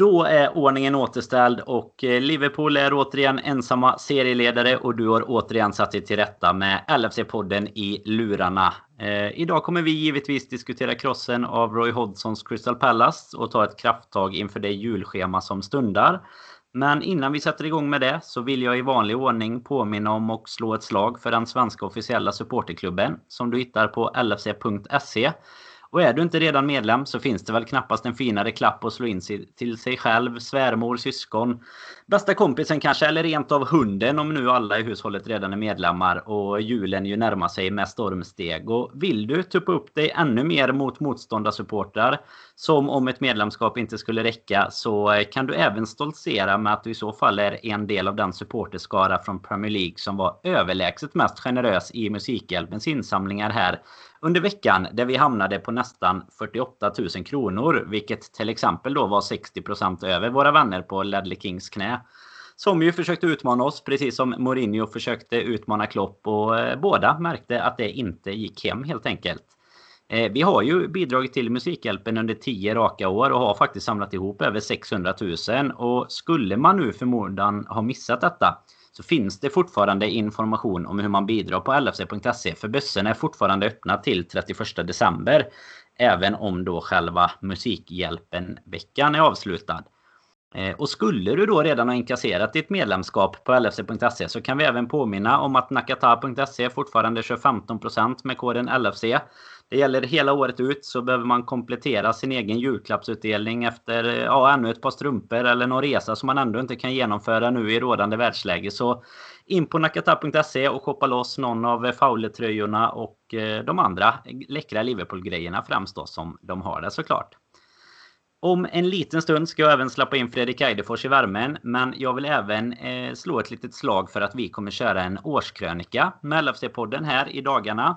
Då är ordningen återställd och eh, Liverpool är återigen ensamma serieledare och du har återigen satt dig till rätta med LFC-podden i lurarna. Eh, idag kommer vi givetvis diskutera krossen av Roy Hodgsons Crystal Palace och ta ett krafttag inför det julschema som stundar. Men innan vi sätter igång med det så vill jag i vanlig ordning påminna om och slå ett slag för den svenska officiella supporterklubben som du hittar på lfc.se. Och är du inte redan medlem så finns det väl knappast en finare klapp att slå in till sig själv, svärmor, syskon, bästa kompisen kanske, eller rent av hunden om nu alla i hushållet redan är medlemmar och julen ju närmar sig med stormsteg. Och vill du tuppa upp dig ännu mer mot motståndarsupportrar, som om ett medlemskap inte skulle räcka, så kan du även stoltsera med att du i så fall är en del av den supporterskara från Premier League som var överlägset mest generös i Musikhjälpens insamlingar här under veckan där vi hamnade på nästan 48 000 kronor. Vilket till exempel då var 60% över våra vänner på Ledley Kings knä. Som ju försökte utmana oss precis som Mourinho försökte utmana Klopp och eh, båda märkte att det inte gick hem helt enkelt. Eh, vi har ju bidragit till Musikhjälpen under 10 raka år och har faktiskt samlat ihop över 600 000. Och skulle man nu förmodan ha missat detta så finns det fortfarande information om hur man bidrar på lfc.se. För bössorna är fortfarande öppna till 31 december. Även om då själva Musikhjälpen-veckan är avslutad. Eh, och skulle du då redan ha inkasserat ditt medlemskap på lfc.se så kan vi även påminna om att nakata.se fortfarande kör 15% med koden LFC. Det gäller hela året ut så behöver man komplettera sin egen julklappsutdelning efter ja, ännu ett par strumpor eller någon resa som man ändå inte kan genomföra nu i rådande världsläge. Så in på nakata.se och shoppa loss någon av Fowler-tröjorna och eh, de andra läckra Liverpool-grejerna främst då som de har det såklart. Om en liten stund ska jag även släppa in Fredrik Eidefors i värmen. Men jag vill även eh, slå ett litet slag för att vi kommer köra en årskrönika med LFC-podden här i dagarna.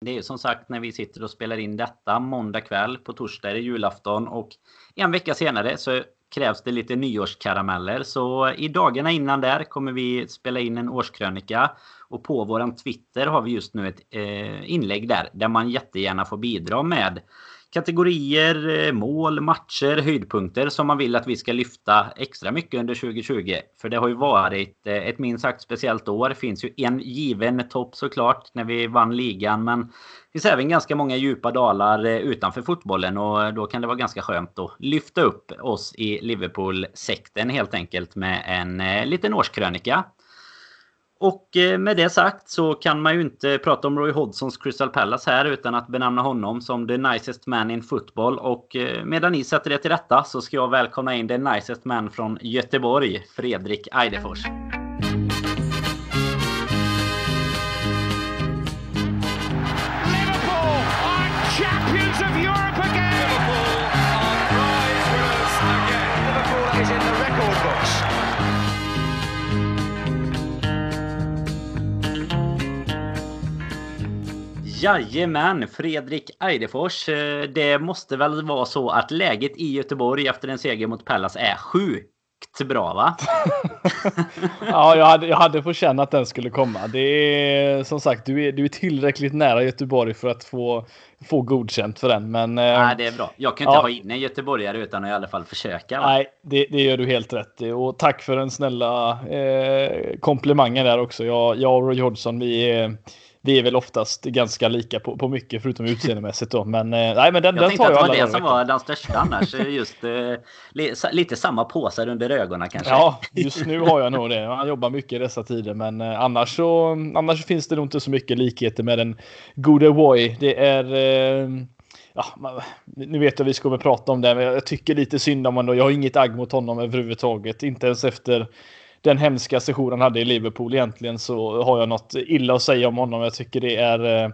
Det är som sagt när vi sitter och spelar in detta måndag kväll. På torsdag är det julafton och en vecka senare så krävs det lite nyårskarameller. Så i dagarna innan där kommer vi spela in en årskrönika. Och på våran Twitter har vi just nu ett eh, inlägg där. Där man jättegärna får bidra med kategorier, eh, mål, matcher, höjdpunkter som man vill att vi ska lyfta extra mycket under 2020. För det har ju varit eh, ett minst sagt speciellt år. Det finns ju en given topp såklart när vi vann ligan. Men det finns även ganska många djupa dalar eh, utanför fotbollen och då kan det vara ganska skönt att lyfta upp oss i Liverpool-sekten helt enkelt med en liten årskrönika. Och eh, med det sagt så kan man ju inte prata om Roy Hodgsons Crystal Palace här utan att benämna honom som the nicest man in football. Och eh, medan ni sätter det till rätta så ska jag välkomna in the nicest man från Göteborg, Fredrik Eidefors. Jajamän, Fredrik Eidefors. Eh, det måste väl vara så att läget i Göteborg efter en seger mot Pallas är sjukt bra va? ja, jag hade, jag hade fått känna att den skulle komma. Det är som sagt, du är, du är tillräckligt nära Göteborg för att få, få godkänt för den. Men, eh, nej, det är bra. Jag kan inte ja. ha in en göteborgare utan att i alla fall försöka. Va? Nej, det, det, gör du helt rätt i. Och tack för den snälla eh, komplimangen där också. Jag, jag och Roy Hodgson, vi är vi är väl oftast ganska lika på, på mycket förutom utseendemässigt då. Men, eh, nej, men den, jag den tar jag att det var det som var den största annars. Just eh, lite samma påsar under ögonen kanske. Ja, just nu har jag nog det. Han jobbar mycket i dessa tider, men eh, annars så annars finns det nog inte så mycket likheter med den gode Woy. Det är eh, Ja, nu vet jag att vi ska prata om det, men jag tycker lite synd om honom. Jag har inget agg mot honom överhuvudtaget. Inte ens efter den hemska session han hade i Liverpool egentligen så har jag något illa att säga om honom. Jag tycker det är eh,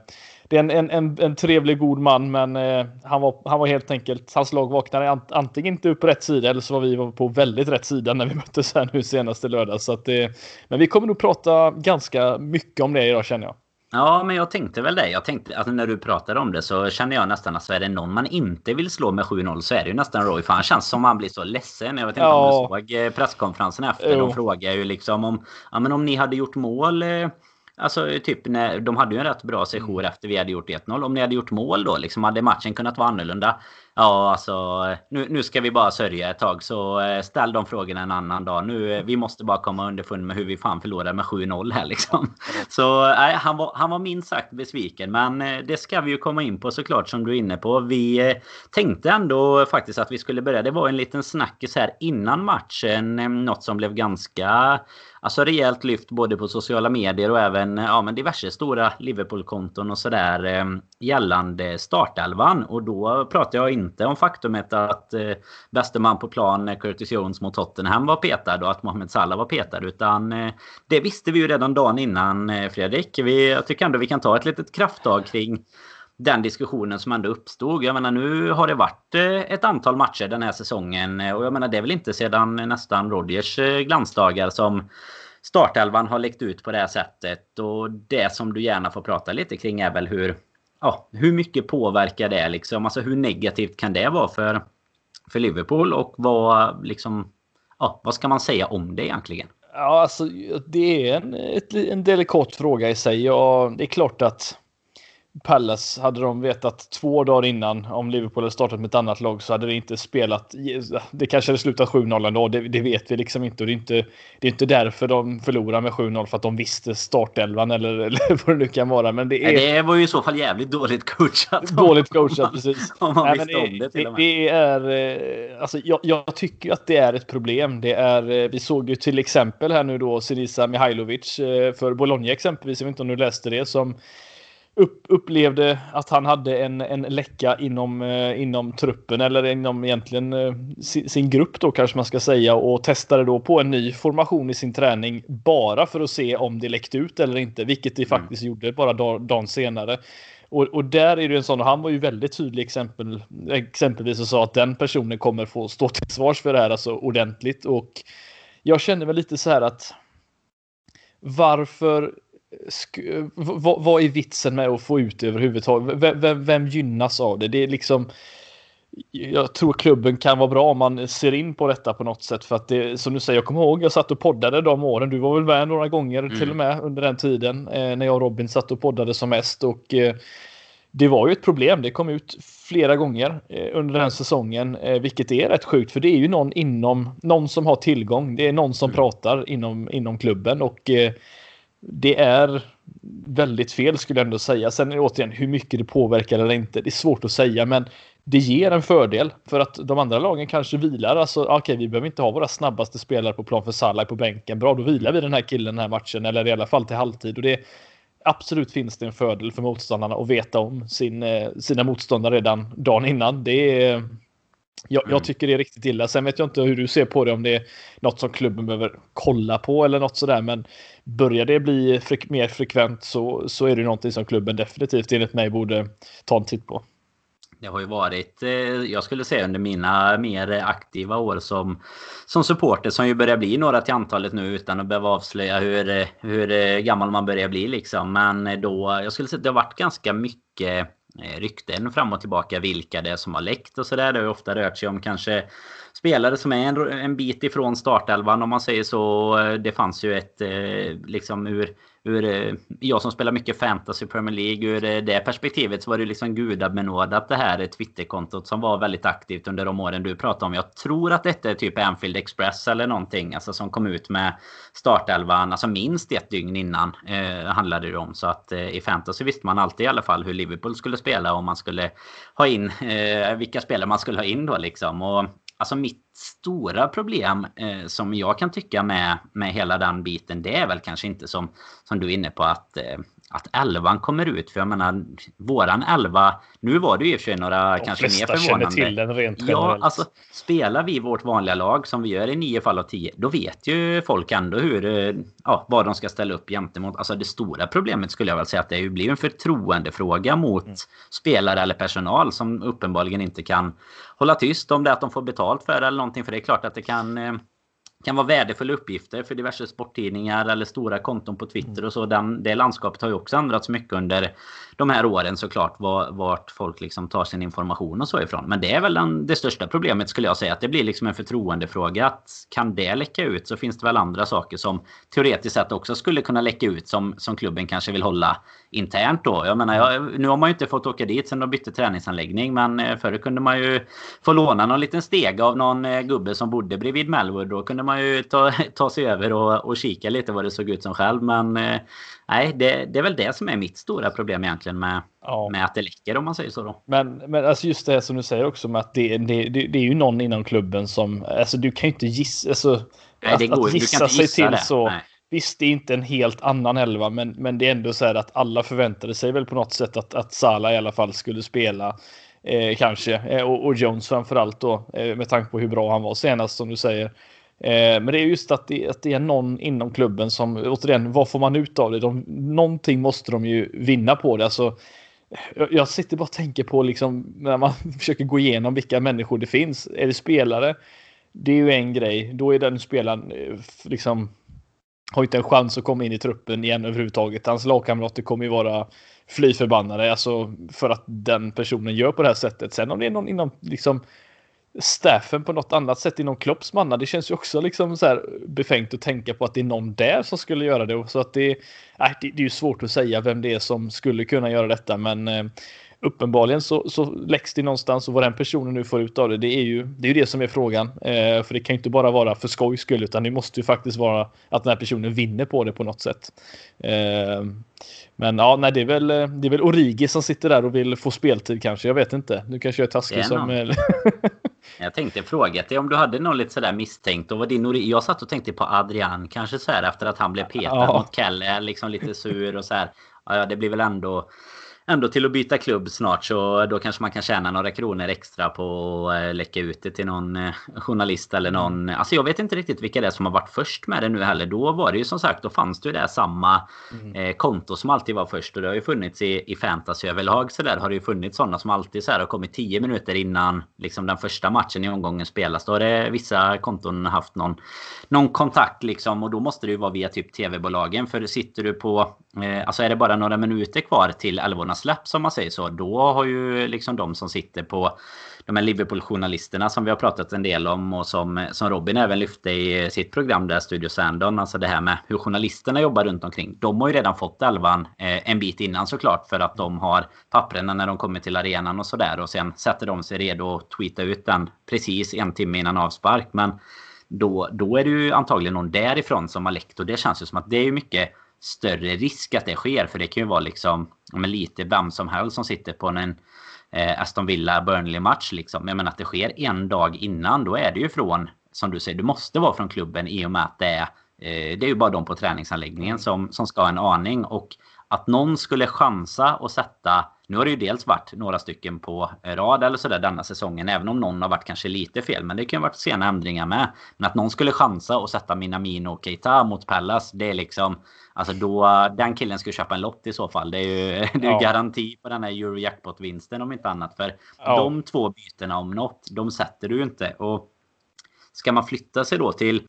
det är en, en, en, en trevlig, god man, men eh, han, var, han var helt enkelt, hans lag vaknade antingen inte upp på rätt sida eller så var vi på väldigt rätt sida när vi möttes här nu senaste lördag. Så att det, men vi kommer nog prata ganska mycket om det idag känner jag. Ja, men jag tänkte väl det. Jag tänkte, alltså när du pratade om det så känner jag nästan att så är det någon man inte vill slå med 7-0 så är det ju nästan Roy. För han känns som han blir så ledsen. Jag vet inte ja. om du såg eh, presskonferensen efter. De frågar ju liksom om, ja, men om ni hade gjort mål. Eh, alltså typ när de hade ju en rätt bra session mm. efter vi hade gjort 1-0. Om ni hade gjort mål då liksom hade matchen kunnat vara annorlunda. Ja, alltså nu, nu ska vi bara sörja ett tag så eh, ställ de frågorna en annan dag. Nu, eh, vi måste bara komma underfund med hur vi fan förlorade med 7-0 här liksom. Så nej, han, var, han var minst sagt besviken. Men eh, det ska vi ju komma in på såklart som du är inne på. Vi tänkte ändå faktiskt att vi skulle börja. Det var en liten snackis här innan matchen. Något som blev ganska alltså rejält lyft både på sociala medier och även ja, men diverse stora Liverpool-konton och sådär gällande startelvan. Och då pratar jag inte om faktumet att eh, bäste man på plan eh, Curtis Jones mot Tottenham var petad och att Mohamed Salah var petad. Utan eh, det visste vi ju redan dagen innan eh, Fredrik. Vi, jag tycker ändå vi kan ta ett litet krafttag kring den diskussionen som ändå uppstod. Jag menar nu har det varit eh, ett antal matcher den här säsongen eh, och jag menar det är väl inte sedan nästan Rodgers eh, glansdagar som startelvan har läckt ut på det här sättet. Och det som du gärna får prata lite kring är väl hur, ja, hur mycket påverkar det liksom? Alltså hur negativt kan det vara för, för Liverpool och vad liksom, ja, vad ska man säga om det egentligen? Ja, alltså det är en, ett, en delikat fråga i sig. Ja, det är klart att Palace, hade de vetat två dagar innan om Liverpool hade startat med ett annat lag så hade det inte spelat. Det kanske hade slutat 7-0 ändå. Det, det vet vi liksom inte. Och det är inte, det är inte därför de förlorar med 7-0 för att de visste startelvan eller, eller vad det nu kan vara. Men det, är, det var ju i så fall jävligt dåligt coachat. Dåligt coachat, precis. om man Nej, det, om det till med. Det är, eh, alltså, jag, jag, tycker att det är ett problem. Det är, eh, vi såg ju till exempel här nu då Sinisa Mihailovic eh, för Bologna exempelvis. Jag vet inte om du läste det som upp, upplevde att han hade en, en läcka inom, eh, inom truppen eller inom egentligen eh, sin, sin, grupp då kanske man ska säga och testade då på en ny formation i sin träning bara för att se om det läckte ut eller inte, vilket det mm. faktiskt gjorde bara dagen senare. Och, och, där är det en sån, och han var ju väldigt tydlig exempel, exempelvis och sa att den personen kommer få stå till svars för det här alltså ordentligt och jag känner väl lite så här att varför vad, är vitsen med att få ut det överhuvudtaget? Vem, vem, vem gynnas av det? Det är liksom jag tror klubben kan vara bra om man ser in på detta på något sätt. För att det, som du säger, jag kommer ihåg, jag satt och poddade de åren. Du var väl med några gånger mm. till och med under den tiden. Eh, när jag och Robin satt och poddade som mest. Och eh, det var ju ett problem. Det kom ut flera gånger eh, under den säsongen. Eh, vilket är rätt sjukt. För det är ju någon inom, någon som har tillgång. Det är någon som mm. pratar inom, inom klubben. Och eh, det är väldigt fel skulle jag ändå säga. Sen är det återigen hur mycket det påverkar eller inte. Det är svårt att säga, men det ger en fördel för att de andra lagen kanske vilar. Alltså, okej, okay, vi behöver inte ha våra snabbaste spelare på plan för Salah på bänken. Bra, då vilar vi den här killen den här matchen eller i alla fall till halvtid och det absolut finns det en fördel för motståndarna att veta om sin, eh, sina motståndare redan dagen innan. Det är jag, jag, mm. tycker det är riktigt illa. Sen vet jag inte hur du ser på det, om det är något som klubben behöver kolla på eller något sådär. Men börjar det bli fre mer frekvent så, så är det någonting som klubben definitivt enligt mig borde ta en titt på. Det har ju varit, eh, jag skulle säga under mina mer aktiva år som, som supporter som ju börjar bli några till antalet nu utan att behöva avslöja hur, hur gammal man börjar bli liksom. Men då, jag skulle säga att det har varit ganska mycket Eh, Eh, rykten fram och tillbaka vilka det är som har läckt och sådär. Det har ju ofta rört sig om kanske spelare som är en, en bit ifrån startelvan om man säger så. Det fanns ju ett eh, liksom ur ur, eh, jag som spelar mycket fantasy Premier League, ur eh, det perspektivet så var det liksom gudabenådat det här eh, Twitterkontot som var väldigt aktivt under de åren du pratade om. Jag tror att detta är typ Anfield Express eller någonting, alltså som kom ut med startelvan, alltså minst ett dygn innan eh, handlade det om. Så att eh, i fantasy visste man alltid i alla fall hur Liverpool skulle spela och man skulle ha in eh, vilka spelare man skulle ha in då liksom. Och Alltså mitt stora problem eh, som jag kan tycka med, med hela den biten det är väl kanske inte som, som du är inne på att eh, att elvan kommer ut. För jag menar, våran elva, nu var det ju i och för sig några De kanske mer förvånande. känner till den rent Ja, alltså spelar vi vårt vanliga lag som vi gör i nio fall av tio, då vet ju folk ändå hur, eh, ja, vad de ska ställa upp gentemot. Alltså det stora problemet skulle jag väl säga att det blir en förtroendefråga mot mm. spelare eller personal som uppenbarligen inte kan hålla tyst om det att de får betalt för det eller någonting. För det är klart att det kan eh, kan vara värdefulla uppgifter för diverse sporttidningar eller stora konton på Twitter och så. Den, det landskapet har ju också ändrats mycket under de här åren såklart. Vart folk liksom tar sin information och så ifrån. Men det är väl den, det största problemet skulle jag säga. Att det blir liksom en förtroendefråga. Att kan det läcka ut så finns det väl andra saker som teoretiskt sett också skulle kunna läcka ut som, som klubben kanske vill hålla internt då. Jag menar, jag, nu har man ju inte fått åka dit sen de bytte träningsanläggning. Men eh, förr kunde man ju få låna någon liten steg av någon eh, gubbe som bodde bredvid Melwood. Då kunde man ju ta, ta sig över och, och kika lite vad det såg ut som själv. Men eh, nej, det, det är väl det som är mitt stora problem egentligen med, ja. med att det läcker om man säger så. Då. Men, men alltså just det som du säger också med att det, det, det, det är ju någon inom klubben som, alltså du kan ju inte gissa, alltså, nej, det går, att gissa sig till det. så. Nej. Visst, det är inte en helt annan elva, men, men det är ändå så här att alla förväntade sig väl på något sätt att, att Sala i alla fall skulle spela. Eh, kanske. Eh, och, och Jones framförallt då, eh, med tanke på hur bra han var senast som du säger. Eh, men det är just att det, att det, är någon inom klubben som, återigen, vad får man ut av det? De, någonting måste de ju vinna på det. Alltså, jag, jag sitter bara och tänker på liksom när man försöker gå igenom vilka människor det finns. Är det spelare? Det är ju en grej. Då är den spelaren eh, liksom har inte en chans att komma in i truppen igen överhuvudtaget. Hans lagkamrater kommer ju vara fly förbannade alltså för att den personen gör på det här sättet. Sen om det är någon inom liksom staffen på något annat sätt inom Klopps manna. Det känns ju också liksom så här befängt att tänka på att det är någon där som skulle göra det. Så att det, äh, det, det är ju svårt att säga vem det är som skulle kunna göra detta, men eh, uppenbarligen så, så läcks det någonstans och vad den personen nu får ut av det, det är ju det, är ju det som är frågan. Eh, för det kan ju inte bara vara för skojs skull, utan det måste ju faktiskt vara att den här personen vinner på det på något sätt. Eh, men ja, nej, det är väl, det är väl Origi som sitter där och vill få speltid kanske. Jag vet inte. Nu kanske jag är taskig som... Jag tänkte fråga dig om du hade någon lite sådär misstänkt. Och var din jag satt och tänkte på Adrian kanske så här efter att han blev petad ja. mot Kelle. Liksom lite sur och så här. Ja, det blir väl ändå ändå till att byta klubb snart så då kanske man kan tjäna några kronor extra på att eh, läcka ut det till någon eh, journalist eller någon. Alltså jag vet inte riktigt vilka det är som har varit först med det nu heller. Då var det ju som sagt, då fanns det ju det samma mm. eh, konto som alltid var först och det har ju funnits i, i fantasy överlag så där har det ju funnits sådana som alltid så här har kommit 10 minuter innan liksom den första matchen i omgången spelas. Då har det vissa konton haft någon, någon kontakt liksom och då måste det ju vara via typ tv-bolagen för sitter du på Eh, alltså är det bara några minuter kvar till älvornas släpp som man säger så. Då har ju liksom de som sitter på de här Liverpool-journalisterna som vi har pratat en del om och som, som Robin även lyfte i sitt program där, Studio Sandon. Alltså det här med hur journalisterna jobbar runt omkring. De har ju redan fått elvan eh, en bit innan såklart för att de har papperna när de kommer till arenan och sådär. Och sen sätter de sig redo att tweeta ut den precis en timme innan avspark. Men då, då är det ju antagligen någon därifrån som har läckt och det känns ju som att det är mycket större risk att det sker. För det kan ju vara liksom men lite vem som helst som sitter på en eh, Aston Villa Burnley match. Liksom. Jag menar att det sker en dag innan. Då är det ju från, som du säger, du måste vara från klubben i och med att det är eh, det är ju bara de på träningsanläggningen som, som ska ha en aning. Och att någon skulle chansa och sätta nu har det ju dels varit några stycken på rad eller sådär denna säsongen. Även om någon har varit kanske lite fel. Men det kan ju varit sena ändringar med. Men att någon skulle chansa och sätta Minamino och Keita mot Pallas. Det är liksom... Alltså då... Den killen skulle köpa en lott i så fall. Det är ju, det är ja. garanti på den här Eurojackpot-vinsten om inte annat. För ja. de två bytena om något, de sätter du ju inte. Och ska man flytta sig då till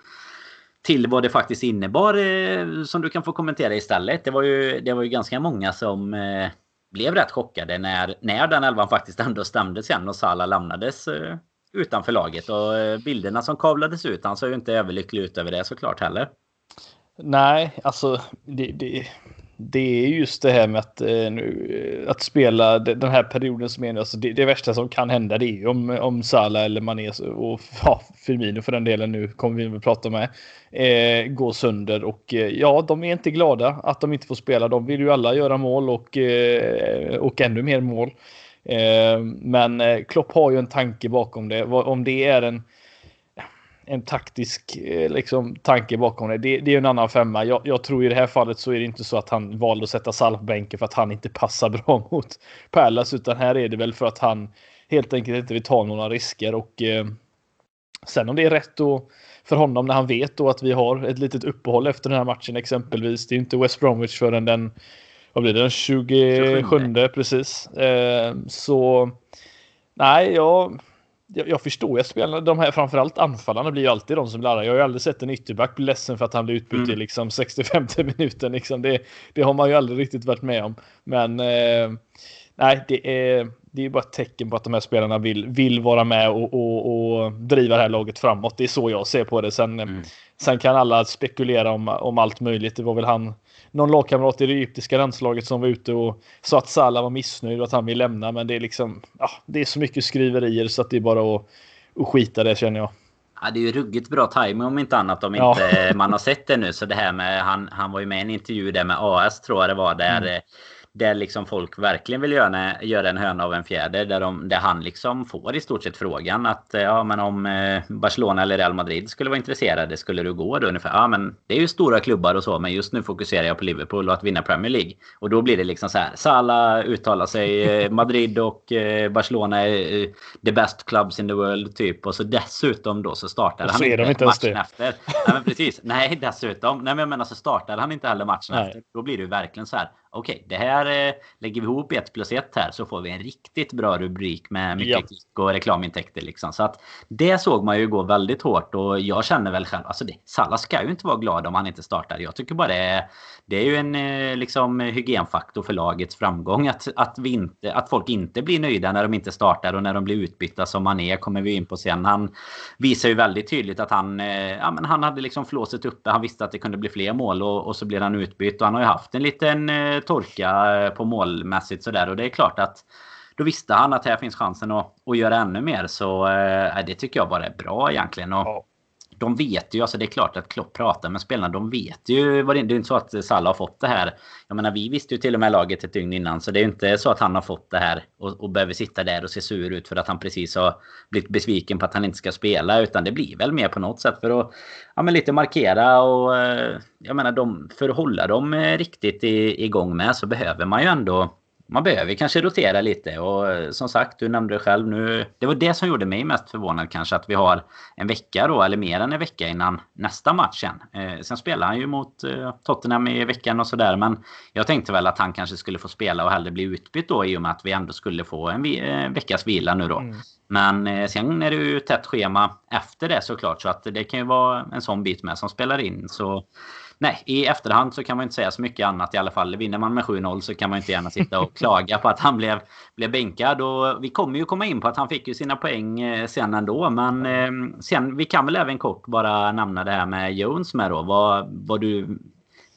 till vad det faktiskt innebar eh, som du kan få kommentera istället. Det var ju, det var ju ganska många som eh, blev rätt chockade när, när den elvan faktiskt ändå stämde sen och Salah lämnades eh, utanför laget. Och bilderna som kavlades ut, han såg ju inte överlycklig ut över det såklart heller. Nej, alltså det, det, det är just det här med att, eh, eh att spela den här perioden som är alltså det, det värsta som kan hända det är om, om Salah eller Mané och ja, Firmino för den delen nu kommer vi väl prata med eh, går sönder och eh, ja, de är inte glada att de inte får spela. De vill ju alla göra mål och, eh, och ännu mer mål. Eh, men eh, Klopp har ju en tanke bakom det. Om det är en en taktisk eh, liksom, tanke bakom det. det. det. är en annan femma. Jag, jag, tror i det här fallet så är det inte så att han valde att sätta Salah på bänken för att han inte passar bra mot Palace, utan här är det väl för att han helt enkelt inte vill ta några risker och eh, sen om det är rätt då för honom när han vet då att vi har ett litet uppehåll efter den här matchen exempelvis. Det är inte West Bromwich förrän den vad blir det, den 27, 27. precis. Eh, så nej, jag jag, jag förstår att spelarna, de här framförallt anfallarna blir ju alltid de som blir arga. Jag har ju aldrig sett en ytterback bli ledsen för att han blir utbytt mm. i liksom 65 minuten. Liksom. Det, det har man ju aldrig riktigt varit med om. Men eh, nej, det är, det är bara ett tecken på att de här spelarna vill, vill vara med och, och, och driva det här laget framåt. Det är så jag ser på det. Sen, mm. sen kan alla spekulera om, om allt möjligt. Det var väl han någon lagkamrat i det egyptiska landslaget som var ute och sa att Salah var missnöjd och att han vill lämna. Men det är liksom, ja, det är så mycket skriverier så att det är bara att, att skita det känner jag. Ja, det är ju ruggigt bra timing om inte annat om ja. inte man har sett det nu. Så det här med, han, han var ju med i en intervju där med AS tror jag det var. Där mm där liksom folk verkligen vill göra, göra en höna av en fjäder. Där, de, där han liksom får i stort sett frågan att eh, ja, men om eh, Barcelona eller Real Madrid skulle vara intresserade, skulle du gå då ungefär? Ja, men det är ju stora klubbar och så, men just nu fokuserar jag på Liverpool och att vinna Premier League. Och då blir det liksom så här. Salah uttalar sig, eh, Madrid och Barcelona är the best clubs in the world typ. Och så dessutom då så startar han inte, inte matchen efter. Nej, men precis. Nej, dessutom. Nej, men jag menar så startar han inte heller matchen Nej. efter. Då blir det ju verkligen så här okej, okay, det här eh, lägger vi ihop ett plus ett här så får vi en riktigt bra rubrik med mycket ja. klick och reklamintäkter. Liksom. Så att det såg man ju gå väldigt hårt och jag känner väl själv, alltså det, Salah ska ju inte vara glad om han inte startar. Jag tycker bara det är, det är ju en eh, liksom, hygienfaktor för lagets framgång att, att, vi inte, att folk inte blir nöjda när de inte startar och när de blir utbytta som man är kommer vi in på sen. Han visar ju väldigt tydligt att han, eh, ja, men han hade liksom flåset uppe. Han visste att det kunde bli fler mål och, och så blev han utbytt och han har ju haft en liten torka eh, på målmässigt sådär. Och det är klart att då visste han att här finns chansen att, att göra ännu mer. Så eh, det tycker jag bara är bra egentligen. Och, ja de vet ju, alltså det är klart att Klopp pratar med spelarna. De vet ju vad det, det är inte så att Salah har fått det här. Jag menar, vi visste ju till och med laget ett dygn innan. Så det är ju inte så att han har fått det här och, och behöver sitta där och se sur ut för att han precis har blivit besviken på att han inte ska spela. Utan det blir väl mer på något sätt för att ja, men lite markera och eh, jag menar, de, för att hålla dem eh, riktigt riktigt igång med så behöver man ju ändå man behöver kanske rotera lite och eh, som sagt, du nämnde det själv nu. Det var det som gjorde mig mest förvånad kanske att vi har en vecka då, eller mer än en vecka innan nästa match sen. Eh, sen spelar han ju mot eh, Tottenham i veckan och sådär, men jag tänkte väl att han kanske skulle få spela och hellre bli utbytt då i och med att vi ändå skulle få en eh, veckas vila nu då. Mm. Men eh, sen är det ju tätt schema efter det såklart, så att det kan ju vara en sån bit med som spelar in. Så nej, i efterhand så kan man inte säga så mycket annat i alla fall. Vinner man med 7-0 så kan man inte gärna sitta och klaga på att han blev, blev bänkad. Och vi kommer ju komma in på att han fick ju sina poäng eh, sen ändå. Men eh, sen, vi kan väl även kort bara nämna det här med Jones med då. Var, var du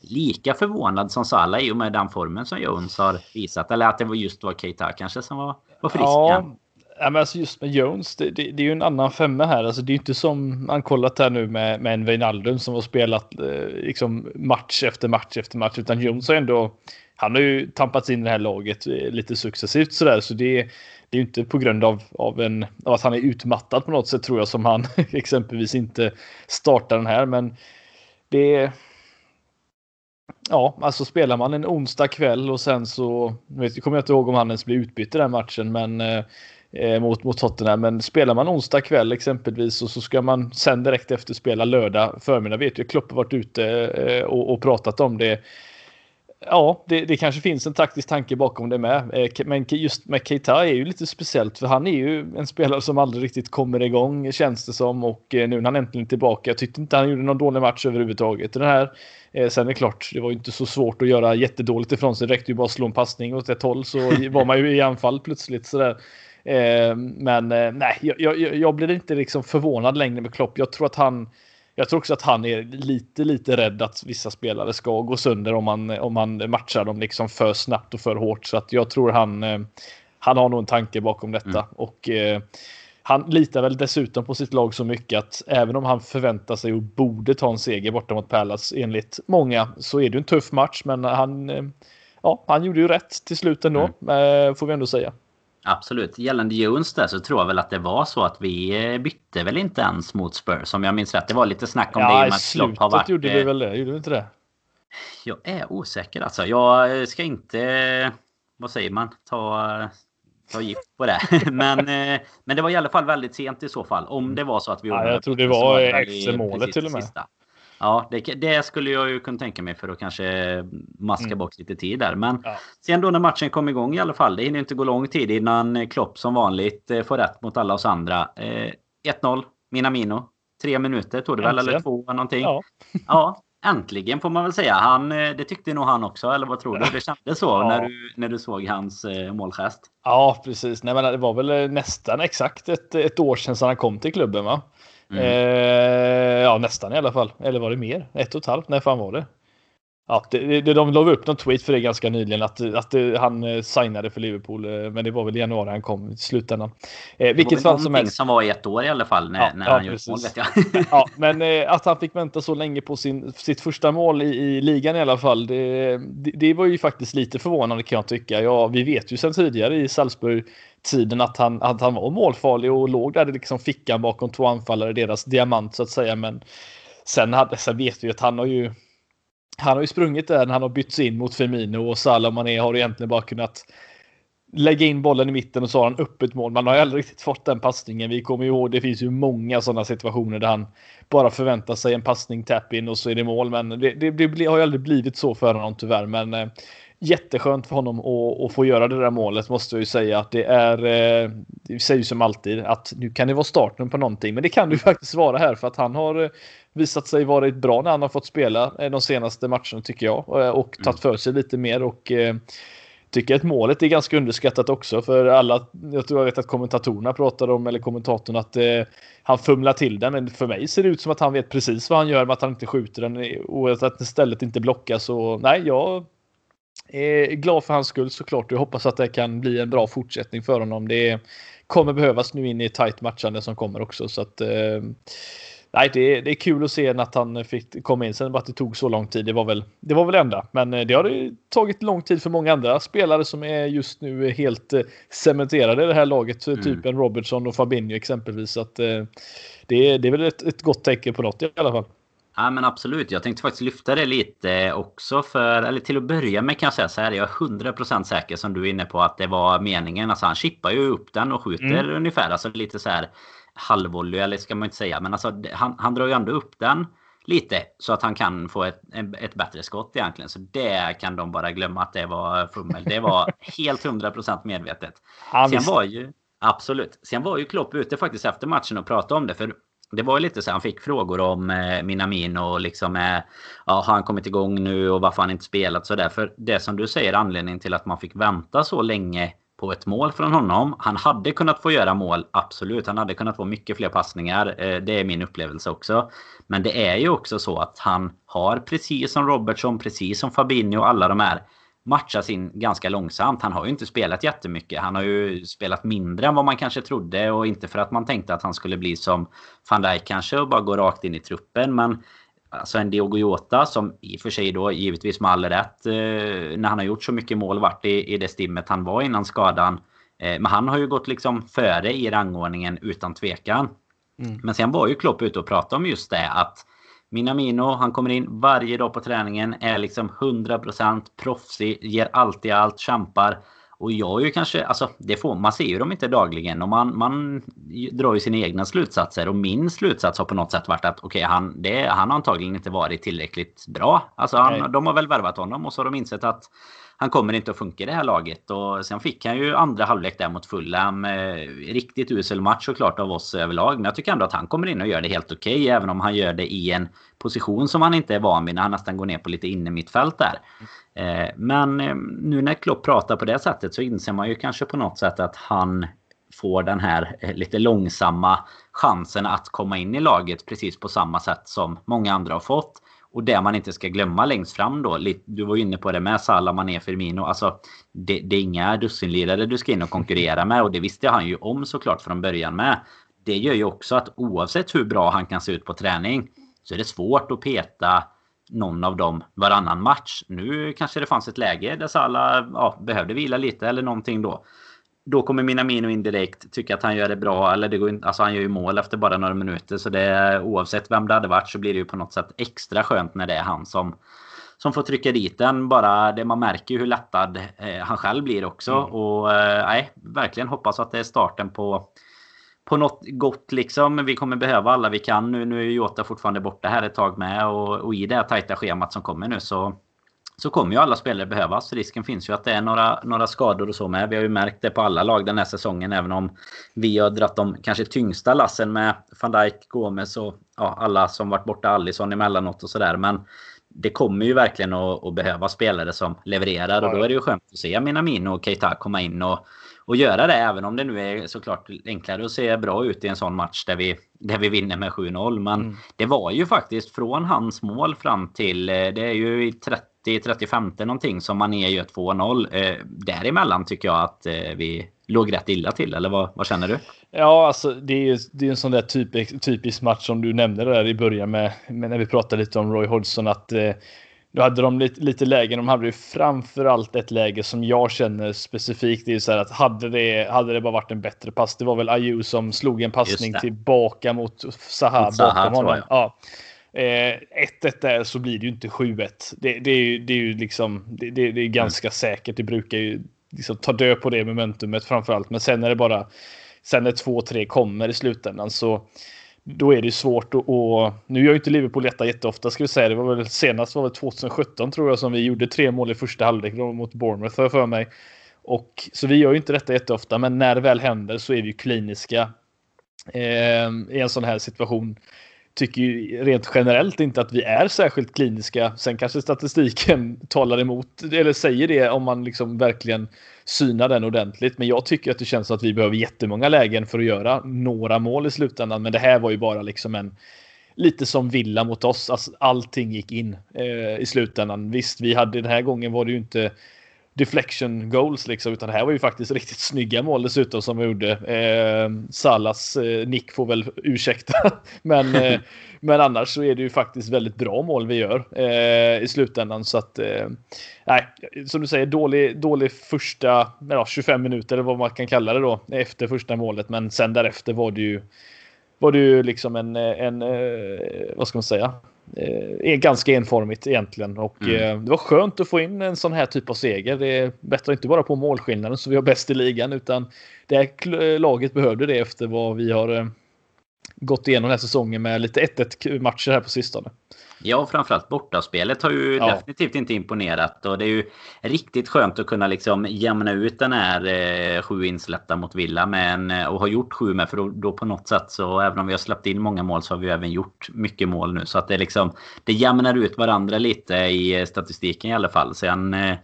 lika förvånad som Salah i och med den formen som Jones har visat? Eller att det var just var Keita kanske som var, var frisk ja. Ja, men alltså just med Jones, det, det, det är ju en annan femma här. Alltså det är ju inte som man kollat här nu med, med en Wijnaldum som har spelat eh, liksom match efter match efter match. Utan Jones har ändå, han har ju tampats in i det här laget eh, lite successivt sådär. Så det, det är ju inte på grund av, av, en, av att han är utmattad på något sätt tror jag som han exempelvis inte startar den här. Men det Ja, alltså spelar man en onsdag kväll och sen så, nu kommer jag inte ihåg om han ens blir utbytt i den matchen, men eh, eh, mot, mot Tottenham. Men spelar man onsdag kväll exempelvis och så ska man sen direkt efter spela lördag förmiddag vet jag Klopp har varit ute eh, och, och, pratat om det. Ja, det, det, kanske finns en taktisk tanke bakom det med. Eh, men just med Keita är ju lite speciellt för han är ju en spelare som aldrig riktigt kommer igång känns det som och eh, nu när han äntligen är tillbaka. Jag tyckte inte han gjorde någon dålig match överhuvudtaget. Den här Eh, sen är det klart, det var inte så svårt att göra jättedåligt ifrån sig. Det räckte ju bara att slå en passning åt ett håll så var man ju i anfall plötsligt. Sådär. Eh, men eh, nej, jag, jag, jag blir inte liksom förvånad längre med Klopp. Jag tror att han jag tror också att han är lite, lite rädd att vissa spelare ska gå sönder om man, om man matchar dem liksom för snabbt och för hårt. Så att jag tror han, han har nog en tanke bakom detta. Mm. Och han litar väl dessutom på sitt lag så mycket att även om han förväntar sig och borde ta en seger borta mot Palace enligt många så är det en tuff match. Men han, ja, han gjorde ju rätt till slut ändå, mm. får vi ändå säga. Absolut. Gällande Jones där så tror jag väl att det var så att vi eh, bytte väl inte ens mot Spurs om jag minns rätt. Det var lite snack om ja, det i och med att Klopp har varit... gjorde vi väl det? Gjorde vi inte det? Jag är osäker alltså. Jag ska inte... Vad säger man? Ta, ta gift på det. men, eh, men det var i alla fall väldigt sent i så fall. Om det var så att vi... Ja, jag tror det var extra målet till och med. Sista. Ja, det, det, skulle jag ju kunna tänka mig för att kanske maska mm. bort lite tid där. Men ja. sen då när matchen kom igång i alla fall. Det hinner inte gå lång tid innan Klopp som vanligt eh, får rätt mot alla oss andra. Eh, 1-0, Minamino. Tre minuter tog det väl, eller två någonting. Ja. ja. Äntligen får man väl säga. Han, eh, det tyckte nog han också, eller vad tror du? Det kändes så ja. när, du, när du såg hans eh, målgest? Ja, precis. Nej, men det var väl eh, nästan exakt ett, ett år sedan han kom till klubben, va? Mm. Eh, ja, nästan i alla fall. Eller var det mer? Ett och ett halvt? När fan var det? Ja, det, det, de la upp någon tweet för det ganska nyligen att, att det, han eh, signade för Liverpool. Eh, men det var väl i januari han kom i slutändan. Eh, vilket fall som helst. som var i ett år i alla fall när, ja, när han ja, gjorde mål vet jag. ja, men eh, att han fick vänta så länge på sin, sitt första mål i, i ligan i alla fall. Det, det, det, var ju faktiskt lite förvånande kan jag tycka. Ja, vi vet ju sedan tidigare i Salzburg tiden att han, att han var målfarlig och låg där i liksom fickan bakom två anfallare, deras diamant så att säga. Men sen, hade, sen vet vi att han har ju han har ju sprungit där när han har bytts in mot Firmino och Salah Mané har egentligen bara kunnat lägga in bollen i mitten och så har han öppet mål. Man har ju aldrig riktigt fått den passningen. Vi kommer ju ihåg, det finns ju många sådana situationer där han bara förväntar sig en passning, tap in och så är det mål. Men det, det, det har ju aldrig blivit så för honom tyvärr. Men eh, jätteskönt för honom att, att, få göra det där målet måste jag ju säga att det är. Eh, det säger ju som alltid att nu kan det vara starten på någonting, men det kan det ju faktiskt vara här för att han har eh, visat sig varit bra när han har fått spela eh, de senaste matcherna tycker jag och tagit för sig lite mer och tycker att målet är ganska underskattat också för alla. Jag tror jag vet att kommentatorerna pratar om eller kommentatorn att eh, han fumlar till den. Men för mig ser det ut som att han vet precis vad han gör med att han inte skjuter den och att den istället inte blockas. Så nej, jag är glad för hans skull såklart. Jag hoppas att det kan bli en bra fortsättning för honom. Det kommer behövas nu in i tight matchande som kommer också. Så att, eh, nej, det är, det är kul att se att han fick komma in. Sen att det tog så lång tid, det var väl det var väl enda. Men eh, det har tagit lång tid för många andra spelare som är just nu helt eh, cementerade i det här laget. Mm. Typ en Robertson och Fabinho exempelvis. Så att, det, är, det är väl ett, ett gott tecken på något i alla fall. Ja men absolut. Jag tänkte faktiskt lyfta det lite också för, eller till att börja med kan jag säga så här. Jag är 100% säker som du är inne på att det var meningen. Alltså han chippar ju upp den och skjuter mm. ungefär. Alltså lite så här halvvolley eller ska man inte säga. Men alltså han, han drar ju ändå upp den lite så att han kan få ett, ett bättre skott egentligen. Så det kan de bara glömma att det var fummel. Det var helt 100% medvetet. Sen var ju Absolut. Sen var ju Klopp ute faktiskt efter matchen och pratade om det. För det var lite så han fick frågor om eh, Minamino och liksom eh, ja, har han kommit igång nu och varför han inte spelat så där. För det som du säger anledningen till att man fick vänta så länge på ett mål från honom. Han hade kunnat få göra mål, absolut. Han hade kunnat få mycket fler passningar. Eh, det är min upplevelse också. Men det är ju också så att han har precis som Robertson, precis som Fabinho och alla de här matchas in ganska långsamt. Han har ju inte spelat jättemycket. Han har ju spelat mindre än vad man kanske trodde och inte för att man tänkte att han skulle bli som van Dijk kanske och bara gå rakt in i truppen. Men alltså en Diogo Jota som i och för sig då givetvis med all rätt eh, när han har gjort så mycket mål varit i, i det stimmet han var innan skadan. Eh, men han har ju gått liksom före i rangordningen utan tvekan. Mm. Men sen var ju Klopp ute och pratade om just det att Minamino, han kommer in varje dag på träningen, är liksom 100% proffsig, ger alltid allt, kämpar. Och jag är ju kanske, alltså det får, man ser ju dem inte dagligen och man, man drar ju sina egna slutsatser. Och min slutsats har på något sätt varit att okej, okay, han, han har antagligen inte varit tillräckligt bra. Alltså han, de har väl värvat honom och så har de insett att han kommer inte att funka i det här laget. Och sen fick han ju andra halvlek där mot Fulham. Eh, riktigt usel match såklart av oss överlag. Men jag tycker ändå att han kommer in och gör det helt okej. Okay, även om han gör det i en position som han inte är van vid när han nästan går ner på lite inne mittfält där. Eh, men eh, nu när Klopp pratar på det sättet så inser man ju kanske på något sätt att han får den här lite långsamma chansen att komma in i laget precis på samma sätt som många andra har fått. Och det man inte ska glömma längst fram då. Du var inne på det med Salah, Mané, Firmino. Alltså, det, det är inga dussinlirare du ska in och konkurrera med. Och det visste han ju om såklart från början med. Det gör ju också att oavsett hur bra han kan se ut på träning så är det svårt att peta någon av dem varannan match. Nu kanske det fanns ett läge där Salah ja, behövde vila lite eller någonting då då kommer Minamino in direkt, tycker att han gör det bra. Eller det går inte, alltså han gör ju mål efter bara några minuter. Så det, oavsett vem det hade varit så blir det ju på något sätt extra skönt när det är han som, som får trycka dit den. Bara det man märker ju hur lättad eh, han själv blir också. Mm. Och eh, verkligen hoppas att det är starten på på något gott liksom. Vi kommer behöva alla vi kan. Nu, nu är Jota fortfarande borta här ett tag med. Och, och i det här tajta schemat som kommer nu så så kommer ju alla spelare behövas. Risken finns ju att det är några, några skador och så med. Vi har ju märkt det på alla lag den här säsongen. Även om vi har dratt de kanske tyngsta lassen med van Dijk, Gomes och ja, alla som varit borta. Alisson emellanåt och sådär. Men det kommer ju verkligen att, att behöva spelare som levererar. Och då är det ju skönt att se Minamino och Keita komma in och, och göra det. Även om det nu är såklart enklare att se bra ut i en sån match där vi, där vi vinner med 7-0. Men mm. det var ju faktiskt från hans mål fram till... Eh, det är ju i 30 35 någonting som Mané gör 2-0. Eh, däremellan tycker jag att eh, vi låg rätt illa till. Eller vad, vad känner du? Ja, alltså det är, det är en sån där typisk, typisk match som du nämnde där i början med, med när vi pratade lite om Roy Hodgson. att eh, då hade de lite, lite lägen. De hade ju framförallt ett läge som jag känner specifikt. Det är så här att hade det, hade det bara varit en bättre pass. Det var väl Ayew som slog en passning tillbaka mot Zaha bakom honom. Ja. 1-1 eh, där så blir det ju inte 7-1. Det, det, är ju, det är ju liksom, det, det, är ganska mm. säkert. Det brukar ju liksom ta död på det momentumet framförallt. Men sen är det bara, sen när 2-3 kommer i slutändan så då är det svårt att, och nu gör ju inte Liverpool detta jätteofta ska vi säga. Det var väl senast var det 2017 tror jag som vi gjorde tre mål i första halvlek mot Bournemouth för, för mig. Och så vi gör ju inte detta jätteofta, men när det väl händer så är vi ju kliniska eh, i en sån här situation tycker ju rent generellt inte att vi är särskilt kliniska. Sen kanske statistiken talar emot eller säger det om man liksom verkligen synar den ordentligt. Men jag tycker att det känns att vi behöver jättemånga lägen för att göra några mål i slutändan. Men det här var ju bara liksom en lite som villa mot oss. Alltså, allting gick in eh, i slutändan. Visst, vi hade den här gången var det ju inte deflection goals liksom, utan det här var ju faktiskt riktigt snygga mål dessutom som vi gjorde. Eh, Salas eh, nick får väl ursäkta, men, eh, men annars så är det ju faktiskt väldigt bra mål vi gör eh, i slutändan. Så att eh, nej, som du säger dålig, dålig första ja, 25 minuter eller vad man kan kalla det då efter första målet, men sen därefter var det ju var det ju liksom en, en eh, vad ska man säga, är ganska enformigt egentligen. Och mm. Eh, det var skönt att få in en sån här typ av seger. Det bättrar inte bara på målskillnaden så vi har bäst i ligan utan det här laget behövde det efter vad vi har eh, gått igenom den här säsongen med lite 1-1 matcher här på sistone. Ja, framförallt bortaspelet har ju ja. definitivt inte imponerat. Och det är ju riktigt skönt att kunna liksom jämna ut den här eh, sju insläppta mot Villa med en, eh, och ha gjort sju med. För då, då, på något sätt så, även om vi har släppt in många mål, så har vi även gjort mycket mål nu. Så att det liksom, det jämnar ut varandra lite i statistiken i alla fall. Sen, eh,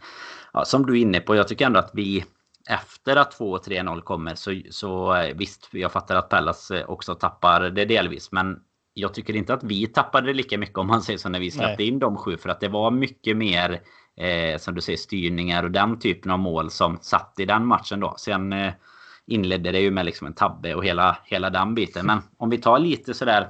ja, som du är inne på, jag tycker ändå att vi efter att 2 3-0 kommer så, så eh, visst, jag fattar att Pallas eh, också tappar det delvis. Men jag tycker inte att vi tappade lika mycket om man säger så när vi släppte Nej. in de sju. För att det var mycket mer eh, som du säger styrningar och den typen av mål som satt i den matchen då. Sen eh, inledde det ju med liksom en tabbe och hela, hela den biten. Men om vi tar lite sådär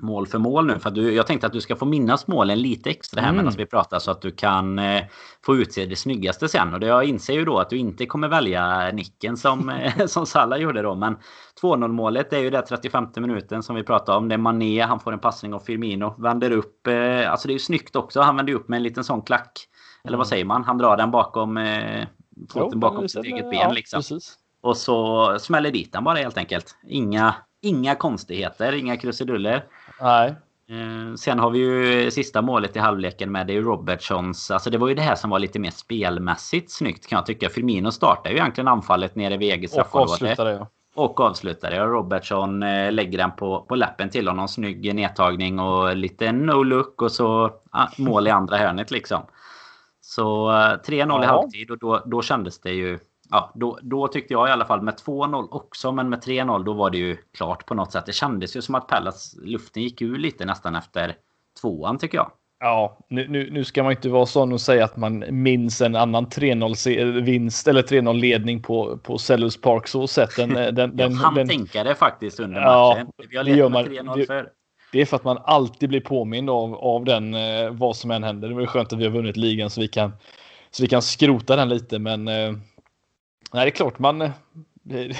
mål för mål nu. För du, jag tänkte att du ska få minnas målen lite extra här mm. medan vi pratar så att du kan eh, få utse det snyggaste sen. Och det, jag inser ju då att du inte kommer välja nicken som, eh, som Salah gjorde då. Men 2-0 målet är ju det 35 minuten som vi pratade om. Det är Mané, han får en passning av Firmino, vänder upp. Eh, alltså det är ju snyggt också. Han vänder upp med en liten sån klack. Eller mm. vad säger man? Han drar den bakom, eh, foten bakom sitt eget ben liksom. Precis. Och så smäller dit den bara helt enkelt. Inga, inga konstigheter, inga krusiduller. Nej. Eh, sen har vi ju sista målet i halvleken med det är Robertsons. Alltså det var ju det här som var lite mer spelmässigt snyggt kan jag tycka. Firmino startar ju egentligen anfallet nere vid eget straffområde. Och avslutade ja. Och avslutade. Och Robertson eh, lägger den på, på läppen till honom. Snygg nedtagning och lite no-look och så ah, mål i andra hörnet liksom. Så 3-0 eh, ja. i halvtid och då, då kändes det ju ja, då, då tyckte jag i alla fall med 2-0 också, men med 3-0 då var det ju klart på något sätt. Det kändes ju som att Pallas luften gick ur lite nästan efter tvåan tycker jag. Ja, nu, nu, nu ska man inte vara sån och säga att man minns en annan 3-0 vinst eller 3-0 ledning på, på Sellers Park så sett. Den, den, den, jag hann den, tänka det faktiskt under matchen. Ja, vi har med 3-0 för. Det är för att man alltid blir påmind av, av den, eh, vad som än händer. Det var skönt att vi har vunnit ligan så vi kan, så vi kan skrota den lite, men eh, Nej, det är klart man, det,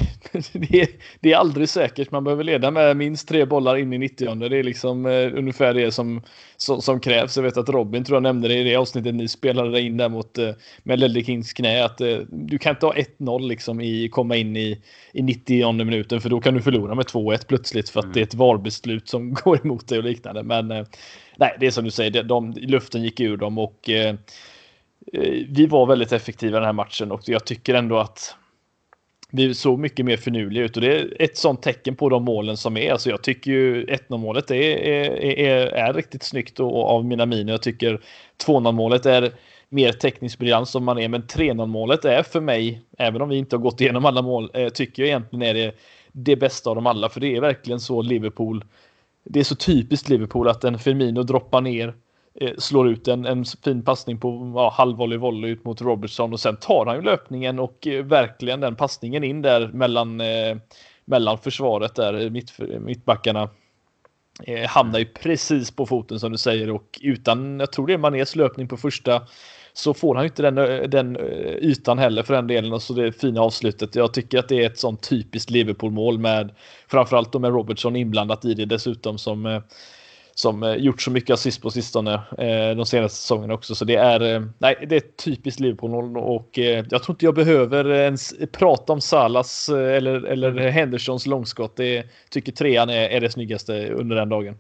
det, det, är aldrig säkert. Man behöver leda med minst tre bollar in i 90 Det är liksom eh, ungefär det som, som, som, krävs. Jag vet att Robin tror jag nämnde det i det avsnittet ni spelade in där mot eh, med Kings knä. Att eh, du kan inte ha 1-0 liksom i komma in i, i 90 minuten för då kan du förlora med 2-1 plötsligt för att mm. det är ett VAR-beslut som går emot dig och liknande. Men eh, nej, det är som du säger, de, de, luften gick ur dem och eh, eh, Eh, vi var väldigt effektiva i den här matchen och jag tycker ändå att vi såg mycket mer finurliga ut och det är ett sånt tecken på de målen som är. Alltså jag tycker ju 1-0 målet är, är, är, är, riktigt snyggt och, av mina miner. Jag tycker 2-0 målet är mer tekniskt briljant som man är, men 3-0 målet är för mig, även om vi inte har gått igenom alla mål, eh, tycker jag egentligen är det det bästa av dem alla, för det är verkligen så Liverpool. Det är så typiskt Liverpool att en Firmino droppar ner Eh, slår ut en, en fin passning på ja, halvvolley volley ut mot Robertson och sen tar han ju löpningen och eh, verkligen den passningen in där mellan, eh, mellan försvaret där, eh, mitt, mittbackarna. Eh, hamnar ju precis på foten som du säger och utan, jag tror det är Manés löpning på första så får han ju inte den, den ytan heller för den delen och så det fina avslutet. Jag tycker att det är ett sånt typiskt Liverpool mål med framförallt då med Robertson inblandat i det dessutom som som eh, gjort så mycket assist på sistone eh, de senaste säsongerna också. Så det är, eh, nej, det är typiskt Liverpool och jag tror inte jag behöver ens prata om Salas eller, eller Hendersons långskott. Det tycker trean är, är det snyggaste under den dagen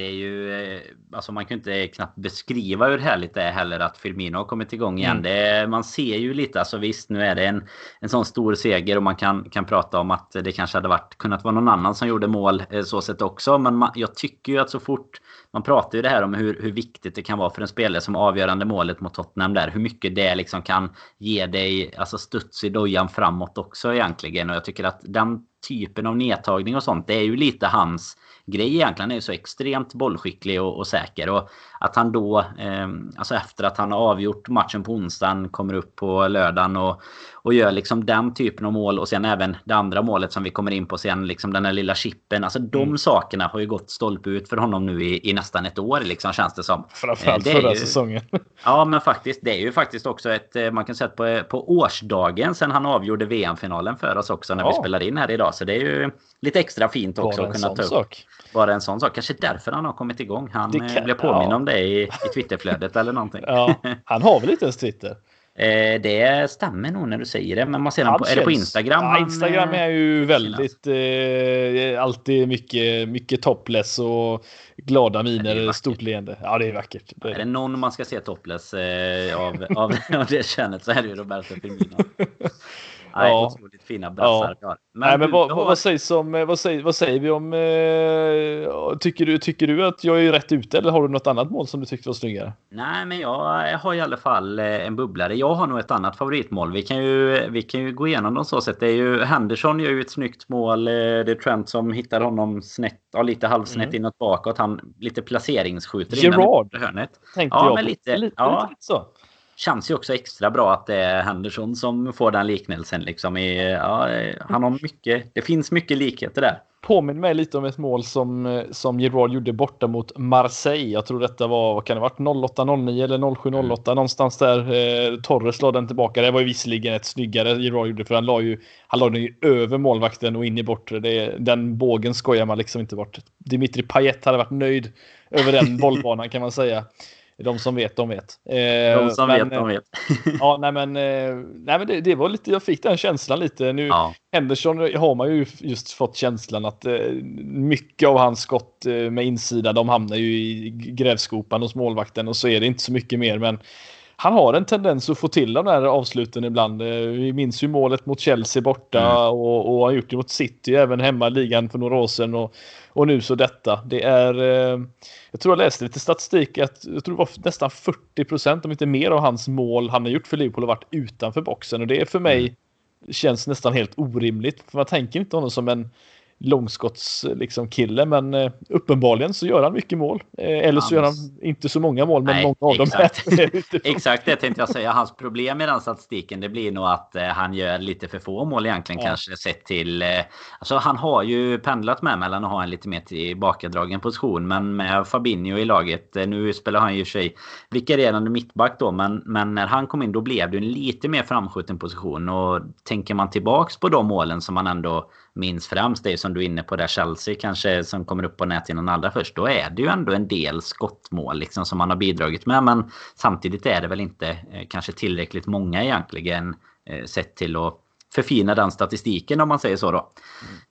det är ju... Eh, alltså man kan inte knappt beskriva hur härligt det är heller att Firmino har kommit igång igen. Mm. Det, man ser ju lite, alltså visst nu är det en, en sån stor seger och man kan, kan prata om att det kanske hade varit, kunnat vara någon annan som gjorde mål eh, så sett också. Men man, jag tycker ju att så fort... Man pratar ju det här om hur, hur viktigt det kan vara för en spelare som avgörande målet mot Tottenham där. Hur mycket det liksom kan ge dig alltså studs i dojan framåt också egentligen. Och jag tycker att den typen av nedtagning och sånt, det är ju lite hans grej egentligen. Han är ju så extremt bollskicklig och, och säker. Och att han då, eh, alltså efter att han har avgjort matchen på onsdagen, kommer upp på lördagen och, och gör liksom den typen av mål. Och sen även det andra målet som vi kommer in på sen, liksom den här lilla chippen. Alltså de mm. sakerna har ju gått stolpe ut för honom nu i, i nästan ett år liksom känns det som. Framförallt eh, förra ju, säsongen. Ja men faktiskt, det är ju faktiskt också ett, eh, man kan säga på, på årsdagen sen han avgjorde VM-finalen för oss också när ja. vi spelar in här idag. Så det är ju lite extra fint också att kunna ta upp. Sak. Bara en sån sak. Kanske därför han har kommit igång. Han kan, eh, blev påminn ja. om det i, i Twitterflödet eller någonting. Ja, han har väl inte ens Twitter? Eh, det stämmer nog när du säger det. Men man ser på, är det på Instagram? Ja, Instagram är ju väldigt... Eh, alltid mycket, mycket topless och glada miner, stort leende. Ja, det är vackert. Det är, är det någon man ska se topless eh, av, av, av det könet så är det ju Roberto Firmino. Nej, ja. otroligt fina brassar ja. Men, Nej, men vad, har... vad, sägs om, vad, säger, vad säger vi om... Eh, tycker, du, tycker du att jag är rätt ute eller har du något annat mål som du tyckte var snyggare? Nej, men jag har i alla fall eh, en bubblare. Jag har nog ett annat favoritmål. Vi kan ju, vi kan ju gå igenom dem så sätt. Det är ju Henderson gör ju ett snyggt mål. Eh, det är Trent som hittar honom snett, ja, lite halvsnett mm. inåt bakåt. Han lite placeringsskjuter Gerard, tänkte ja, jag men lite, lite, ja. lite så känns ju också extra bra att det är Henderson som får den liknelsen. Liksom i, ja, han har mycket, det finns mycket likheter där. Påminner mig lite om ett mål som, som Gerard gjorde borta mot Marseille. Jag tror detta var, vad kan det varit, 08-09 eller 07-08 mm. någonstans där. Eh, Torres la den tillbaka. Det var ju visserligen ett snyggare Gerard gjorde för han la ju, han la den ju över målvakten och in i bortre. Det, den bågen skojar man liksom inte bort. Dimitri Payet hade varit nöjd över den bollbanan kan man säga. De som vet, de vet. Eh, de som men, vet, de vet. ja, nej men, eh, nej, men det, det, var lite, jag fick den känslan lite. Nu, ja. Henderson har man ju just fått känslan att eh, mycket av hans skott eh, med insida, de hamnar ju i grävskopan hos målvakten och så är det inte så mycket mer. Men han har en tendens att få till de där avsluten ibland. Eh, vi minns ju målet mot Chelsea borta mm. och, och han har gjort det mot City även hemma i ligan för några år sedan. Och, och nu så detta. Det är, eh, jag tror jag läste lite statistik att jag tror det var nästan 40 procent, om inte mer av hans mål han har gjort för Liverpool har varit utanför boxen och det är för mig mm. känns nästan helt orimligt. För man tänker inte honom som en långskottskille liksom, men eh, uppenbarligen så gör han mycket mål. Eh, eller så gör han inte så många mål, men Nej, många av exakt. dem är Exakt det tänkte jag säga. Hans problem i den statistiken det blir nog att eh, han gör lite för få mål egentligen ja. kanske sett till... Eh, alltså han har ju pendlat med mellan att ha en lite mer tillbakadragen position, men med Fabinho i laget. Eh, nu spelar han ju sig vikarierande mittback då, men, men när han kom in då blev det en lite mer framskjuten position och tänker man tillbaks på de målen som man ändå minns främst, det som du är inne på där Chelsea kanske som kommer upp på näthinnan allra först. Då är det ju ändå en del skottmål liksom som man har bidragit med. Men samtidigt är det väl inte eh, kanske tillräckligt många egentligen eh, sett till att förfina den statistiken om man säger så då.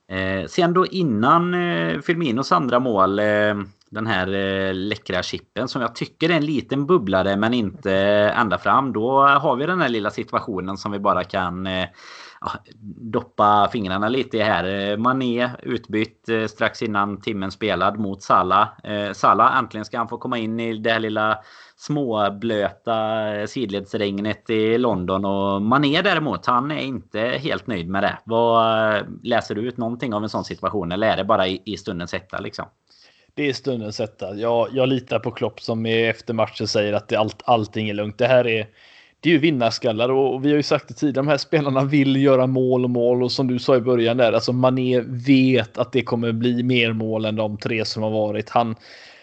Mm. Eh, sen då innan eh, Firminos andra mål eh, den här eh, läckra chippen som jag tycker är en liten bubblare men inte eh, ända fram. Då har vi den här lilla situationen som vi bara kan ja, doppa fingrarna lite i här. Eh, Mané utbytt eh, strax innan timmen spelad mot Salah. Eh, Salah, äntligen ska han få komma in i det här lilla småblöta sidledsregnet i London. Och Mané däremot, han är inte helt nöjd med det. Vad Läser du ut någonting av en sån situation eller är det bara i, i stundens hetta liksom? Det är stundens hetta. Jag, jag litar på Klopp som efter matchen säger att det, allt, allting är lugnt. Det här är det är ju vinnarskallar och vi har ju sagt det tidigare, de här spelarna vill göra mål och mål och som du sa i början där, alltså Mané vet att det kommer bli mer mål än de tre som har varit. Han,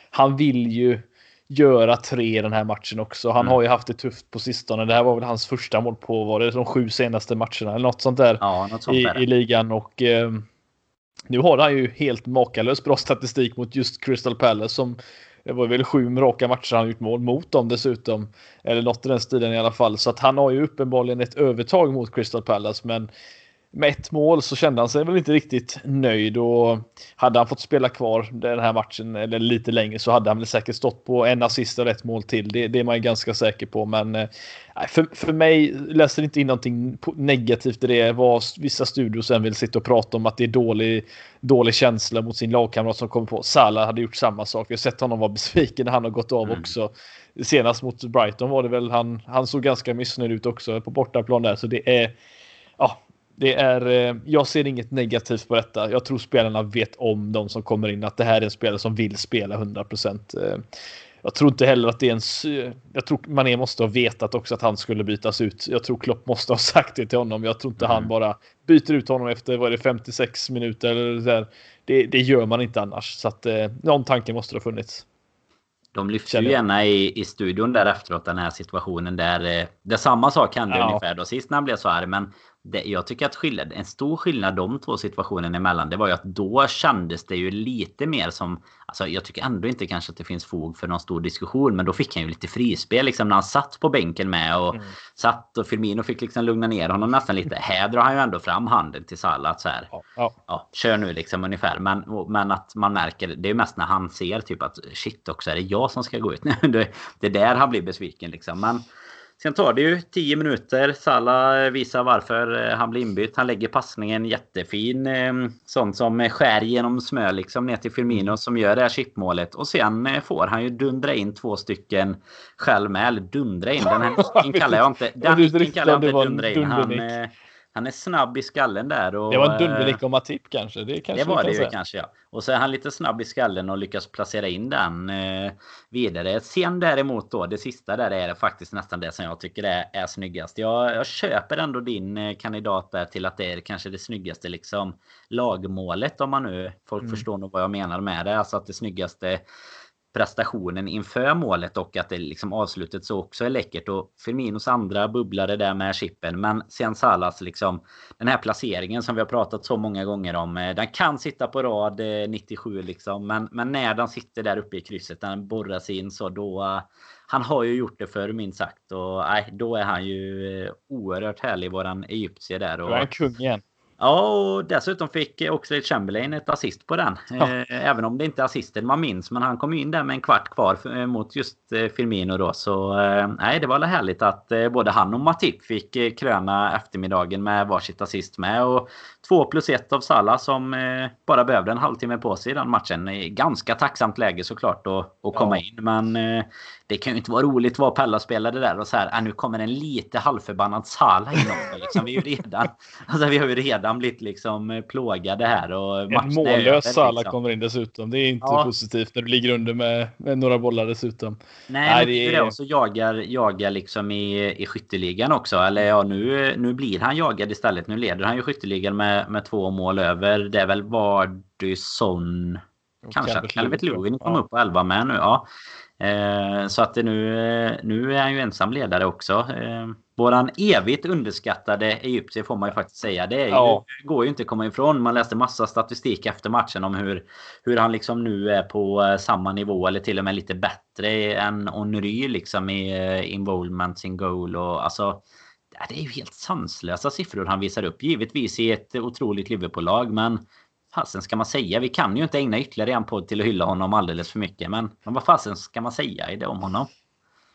han vill ju göra tre i den här matchen också. Han mm. har ju haft det tufft på sistone. Det här var väl hans första mål på var det de sju senaste matcherna eller något sånt där ja, något sånt i, där. i ligan och eh, nu har han ju helt makalös bra statistik mot just Crystal Palace som det var väl sju raka matcher han gjort mål mot dem dessutom. Eller något i den stilen i alla fall. Så att han har ju uppenbarligen ett övertag mot Crystal Palace. Men med ett mål så kände han sig väl inte riktigt nöjd och hade han fått spela kvar den här matchen eller lite längre så hade han väl säkert stått på en assist och ett mål till. Det, det är man ju ganska säker på. Men eh, för, för mig läser inte in någonting negativt i det. Vad vissa studios sen vill sitta och prata om att det är dålig, dålig känsla mot sin lagkamrat som kommer på. Salah hade gjort samma sak. Vi har sett honom vara besviken när han har gått av mm. också. Senast mot Brighton var det väl han. Han såg ganska missnöjd ut också på bortaplan där, så det är det är, eh, jag ser inget negativt på detta. Jag tror spelarna vet om de som kommer in att det här är en spelare som vill spela 100 procent. Eh, jag tror inte heller att det är en... Jag tror Mané måste ha vetat också att han skulle bytas ut. Jag tror Klopp måste ha sagt det till honom. Jag tror inte mm. han bara byter ut honom efter vad är det, 56 minuter eller så det, det, gör man inte annars. Så att eh, någon tanke måste det ha funnits. De lyfter ju gärna i, i studion där efteråt den här situationen där, där samma sak hände ja. ungefär då sist när han blev så arg. Men det, jag tycker att skillnad, en stor skillnad de två situationerna emellan det var ju att då kändes det ju lite mer som Alltså jag tycker ändå inte kanske att det finns fog för någon stor diskussion men då fick han ju lite frispel liksom när han satt på bänken med och mm. satt och Firmino fick liksom lugna ner honom nästan lite. Här drar han ju ändå fram handen till Salah så här. Ja, ja. ja, kör nu liksom ungefär. Men, men att man märker, det är mest när han ser typ att shit också är det jag som ska gå ut. det är där han blir besviken liksom. Men Sen tar det ju 10 minuter. Salah visar varför eh, han blir inbytt. Han lägger passningen jättefin. Eh, sånt som skär genom smör liksom ner till Firmino som gör det här chipmålet. Och sen eh, får han ju dundra in två stycken själv med. Eller dundra in. Den här nicken kallar jag inte. Den nicken kallar jag inte dundra in. Han, han är snabb i skallen där. Och, det var en dundernick om Matip kanske. Det, kanske det var det ju kanske ja. Och så är han lite snabb i skallen och lyckas placera in den eh, vidare. Sen däremot då, det sista där är faktiskt nästan det som jag tycker är, är snyggast. Jag, jag köper ändå din eh, kandidat där till att det är kanske det snyggaste liksom lagmålet om man nu, folk mm. förstår nog vad jag menar med det. Alltså att det snyggaste prestationen inför målet och att det liksom avslutet så också är läckert. Och Firminos andra bubblade där med chippen. Men sen Salas liksom den här placeringen som vi har pratat så många gånger om. Eh, den kan sitta på rad eh, 97 liksom. Men, men när den sitter där uppe i krysset, den borras in så då eh, han har ju gjort det för minst sagt och nej, då är han ju oerhört härlig våran egyptier där. Och, då är han kung igen. Ja, och dessutom fick Oxlade Chamberlain ett assist på den. Ja. Eh, även om det inte är assisten man minns. Men han kom in där med en kvart kvar eh, mot just eh, Firmino då. Så nej, det var härligt att både han och Matip fick kröna eftermiddagen med varsitt assist med. Och 2 plus 1 av Salah som bara behövde en halvtimme på sig i den matchen. Ganska tacksamt läge såklart att, att komma ja. in. Men det kan ju inte vara roligt att vara Pella-spelare där och så här. nu kommer en lite halvförbannad Salah in också. Liksom. Vi, är ju redan, alltså, vi har ju redan blivit liksom plågade här. Och en mållös Salah liksom. kommer in dessutom. Det är inte ja. positivt när du ligger under med, med några bollar dessutom. Nej, Nej det är det. Och så jagar, jagar liksom i, i skytteligan också. Eller ja, nu, nu blir han jagad istället. Nu leder han ju skytteligan med, med två mål över. Det är väl Vardysson Kanske. Vet Lugin kom ja. upp på 11 med nu. Ja. Eh, så att nu, nu är han ju ensam ledare också. Eh, våran evigt underskattade Egyptier får man ju faktiskt säga. Det ju, ja. går ju inte att komma ifrån. Man läste massa statistik efter matchen om hur, hur han liksom nu är på eh, samma nivå eller till och med lite bättre än Onry liksom i eh, involvement in goal och alltså det är ju helt sanslösa siffror han visar upp. Givetvis i ett otroligt Liverpool-lag men fasen ska man säga? Vi kan ju inte ägna ytterligare en podd till att hylla honom alldeles för mycket. Men, men vad fasen ska man säga i det om honom?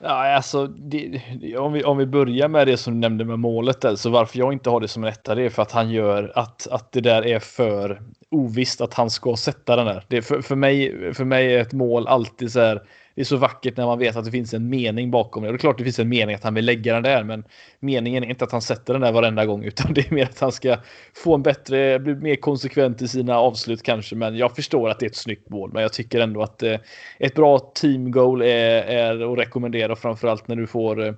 Ja, alltså, det, om, vi, om vi börjar med det som du nämnde med målet där, så varför jag inte har det som en etta, det är för att han gör att, att det där är för ovisst att han ska sätta den där. Det, för, för, mig, för mig är ett mål alltid så här det är så vackert när man vet att det finns en mening bakom det. Och det är klart det finns en mening att han vill lägga den där, men meningen är inte att han sätter den där varenda gång, utan det är mer att han ska få en bättre, bli mer konsekvent i sina avslut kanske. Men jag förstår att det är ett snyggt mål, men jag tycker ändå att eh, ett bra team goal är, är att rekommendera, framförallt när du får eh,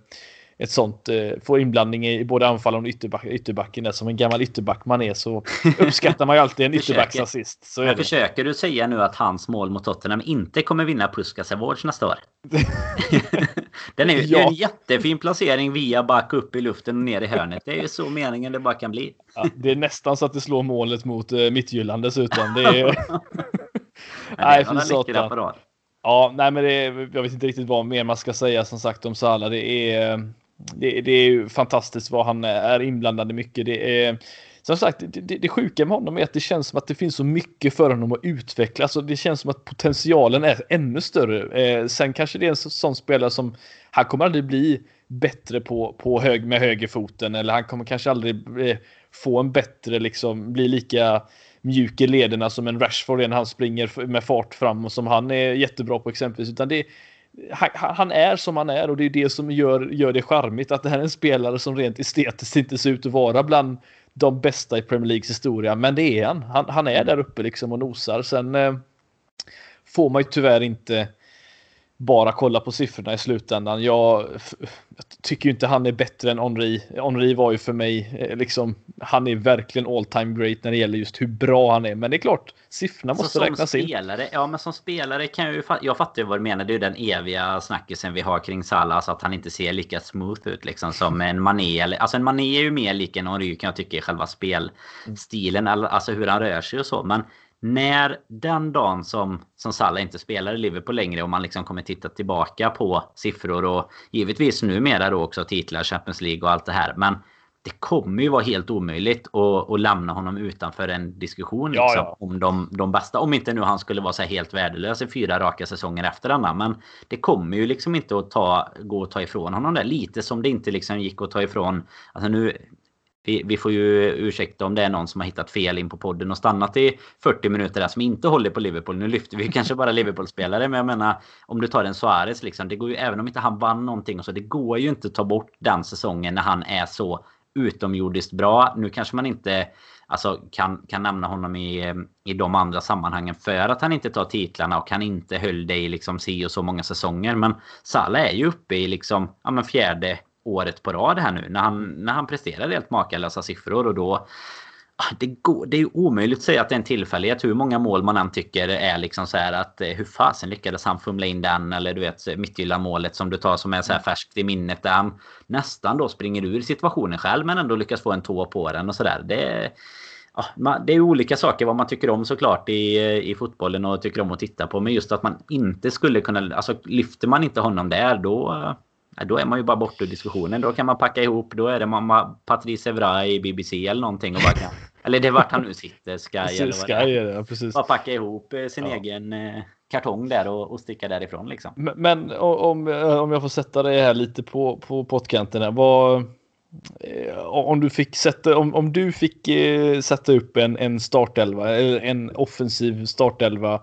ett sånt, eh, får inblandning i både anfall och ytterback, ytterbacken. Som en gammal ytterback man är så uppskattar man ju alltid en ytterbacks Så Men försöker du säga nu att hans mål mot Tottenham inte kommer vinna Puskas Awards nästa år? Den är ju ja. en jättefin placering via back upp i luften och ner i hörnet. Det är ju så meningen det bara kan bli. Ja, det är nästan så att det slår målet mot uh, Mittjylland dessutom. Det är... nej, fy satan. Ja, nej men det är, jag vet inte riktigt vad mer man ska säga som sagt om Salah. Det är det, det är ju fantastiskt vad han är inblandad i mycket. Det är som sagt, det, det, det sjuka med honom är att det känns som att det finns så mycket för honom att utveckla. Alltså det känns som att potentialen är ännu större. Eh, sen kanske det är en sån spelare som han kommer aldrig bli bättre på, på hög med högerfoten eller han kommer kanske aldrig eh, få en bättre liksom bli lika mjuk i lederna som en Rashford när han springer med fart fram och som han är jättebra på exempelvis utan det han, han, är som han är och det är det som gör, gör det charmigt att det här är en spelare som rent estetiskt inte ser ut att vara bland de bästa i Premier Leagues historia. Men det är han. Han, han är där uppe liksom och nosar. Sen eh, får man ju tyvärr inte bara kolla på siffrorna i slutändan. Jag, jag tycker inte han är bättre än Henri. Henri var ju för mig eh, liksom, han är verkligen all time great när det gäller just hur bra han är. Men det är klart, siffrorna måste räknas spelare, in. Ja, men som spelare kan jag ju, jag fattar ju vad du menar. Det är ju den eviga snackisen vi har kring Salah, så att han inte ser lika smooth ut liksom som en Mané. Alltså en Mané är ju mer lik en Henri kan jag tycka i själva spelstilen, alltså hur han rör sig och så. Men när den dagen som, som Salah inte spelar i Liverpool längre och man liksom kommer titta tillbaka på siffror och givetvis numera då också titlar, Champions League och allt det här. Men det kommer ju vara helt omöjligt att, att lämna honom utanför en diskussion liksom, ja, ja. om de, de bästa. Om inte nu han skulle vara så helt värdelös i fyra raka säsonger efter denna. Men det kommer ju liksom inte att ta, gå att ta ifrån honom det. Lite som det inte liksom gick att ta ifrån... Alltså nu, vi, vi, får ju ursäkta om det är någon som har hittat fel in på podden och stannat i 40 minuter där som inte håller på Liverpool. Nu lyfter vi kanske bara Liverpool-spelare, men jag menar om du tar en Suarez liksom. Det går ju, även om inte han vann någonting och så, det går ju inte att ta bort den säsongen när han är så utomjordiskt bra. Nu kanske man inte alltså, kan, kan nämna honom i, i de andra sammanhangen för att han inte tar titlarna och han inte höll det i liksom si och så många säsonger. Men Salah är ju uppe i liksom, ja, men fjärde året på rad här nu när han, när han presterar helt makalösa siffror och då ah, det, går, det är ju omöjligt att säga att det är en tillfällighet hur många mål man än tycker är liksom så här att eh, hur fasen lyckades han fumla in den eller du vet Mittjylland målet som du tar som är så här färskt i minnet där han nästan då springer ur situationen själv men ändå lyckas få en tå på den och sådär. Det, ja, det är olika saker vad man tycker om såklart i, i fotbollen och tycker om att titta på men just att man inte skulle kunna, alltså lyfter man inte honom där då då är man ju bara borta ur diskussionen. Då kan man packa ihop. Då är det mamma Patrice Evra i BBC eller någonting. Och bara kan, eller det är vart han nu sitter. Sky eller vad Sky. Ja, precis. Bara packa ihop eh, sin ja. egen eh, kartong där och, och sticka därifrån. Liksom. Men, men om, eh, om jag får sätta det här lite på, på pottkanten. Vad, om du fick sätta, om, om du fick sätta upp en, en startelva, eller en offensiv startelva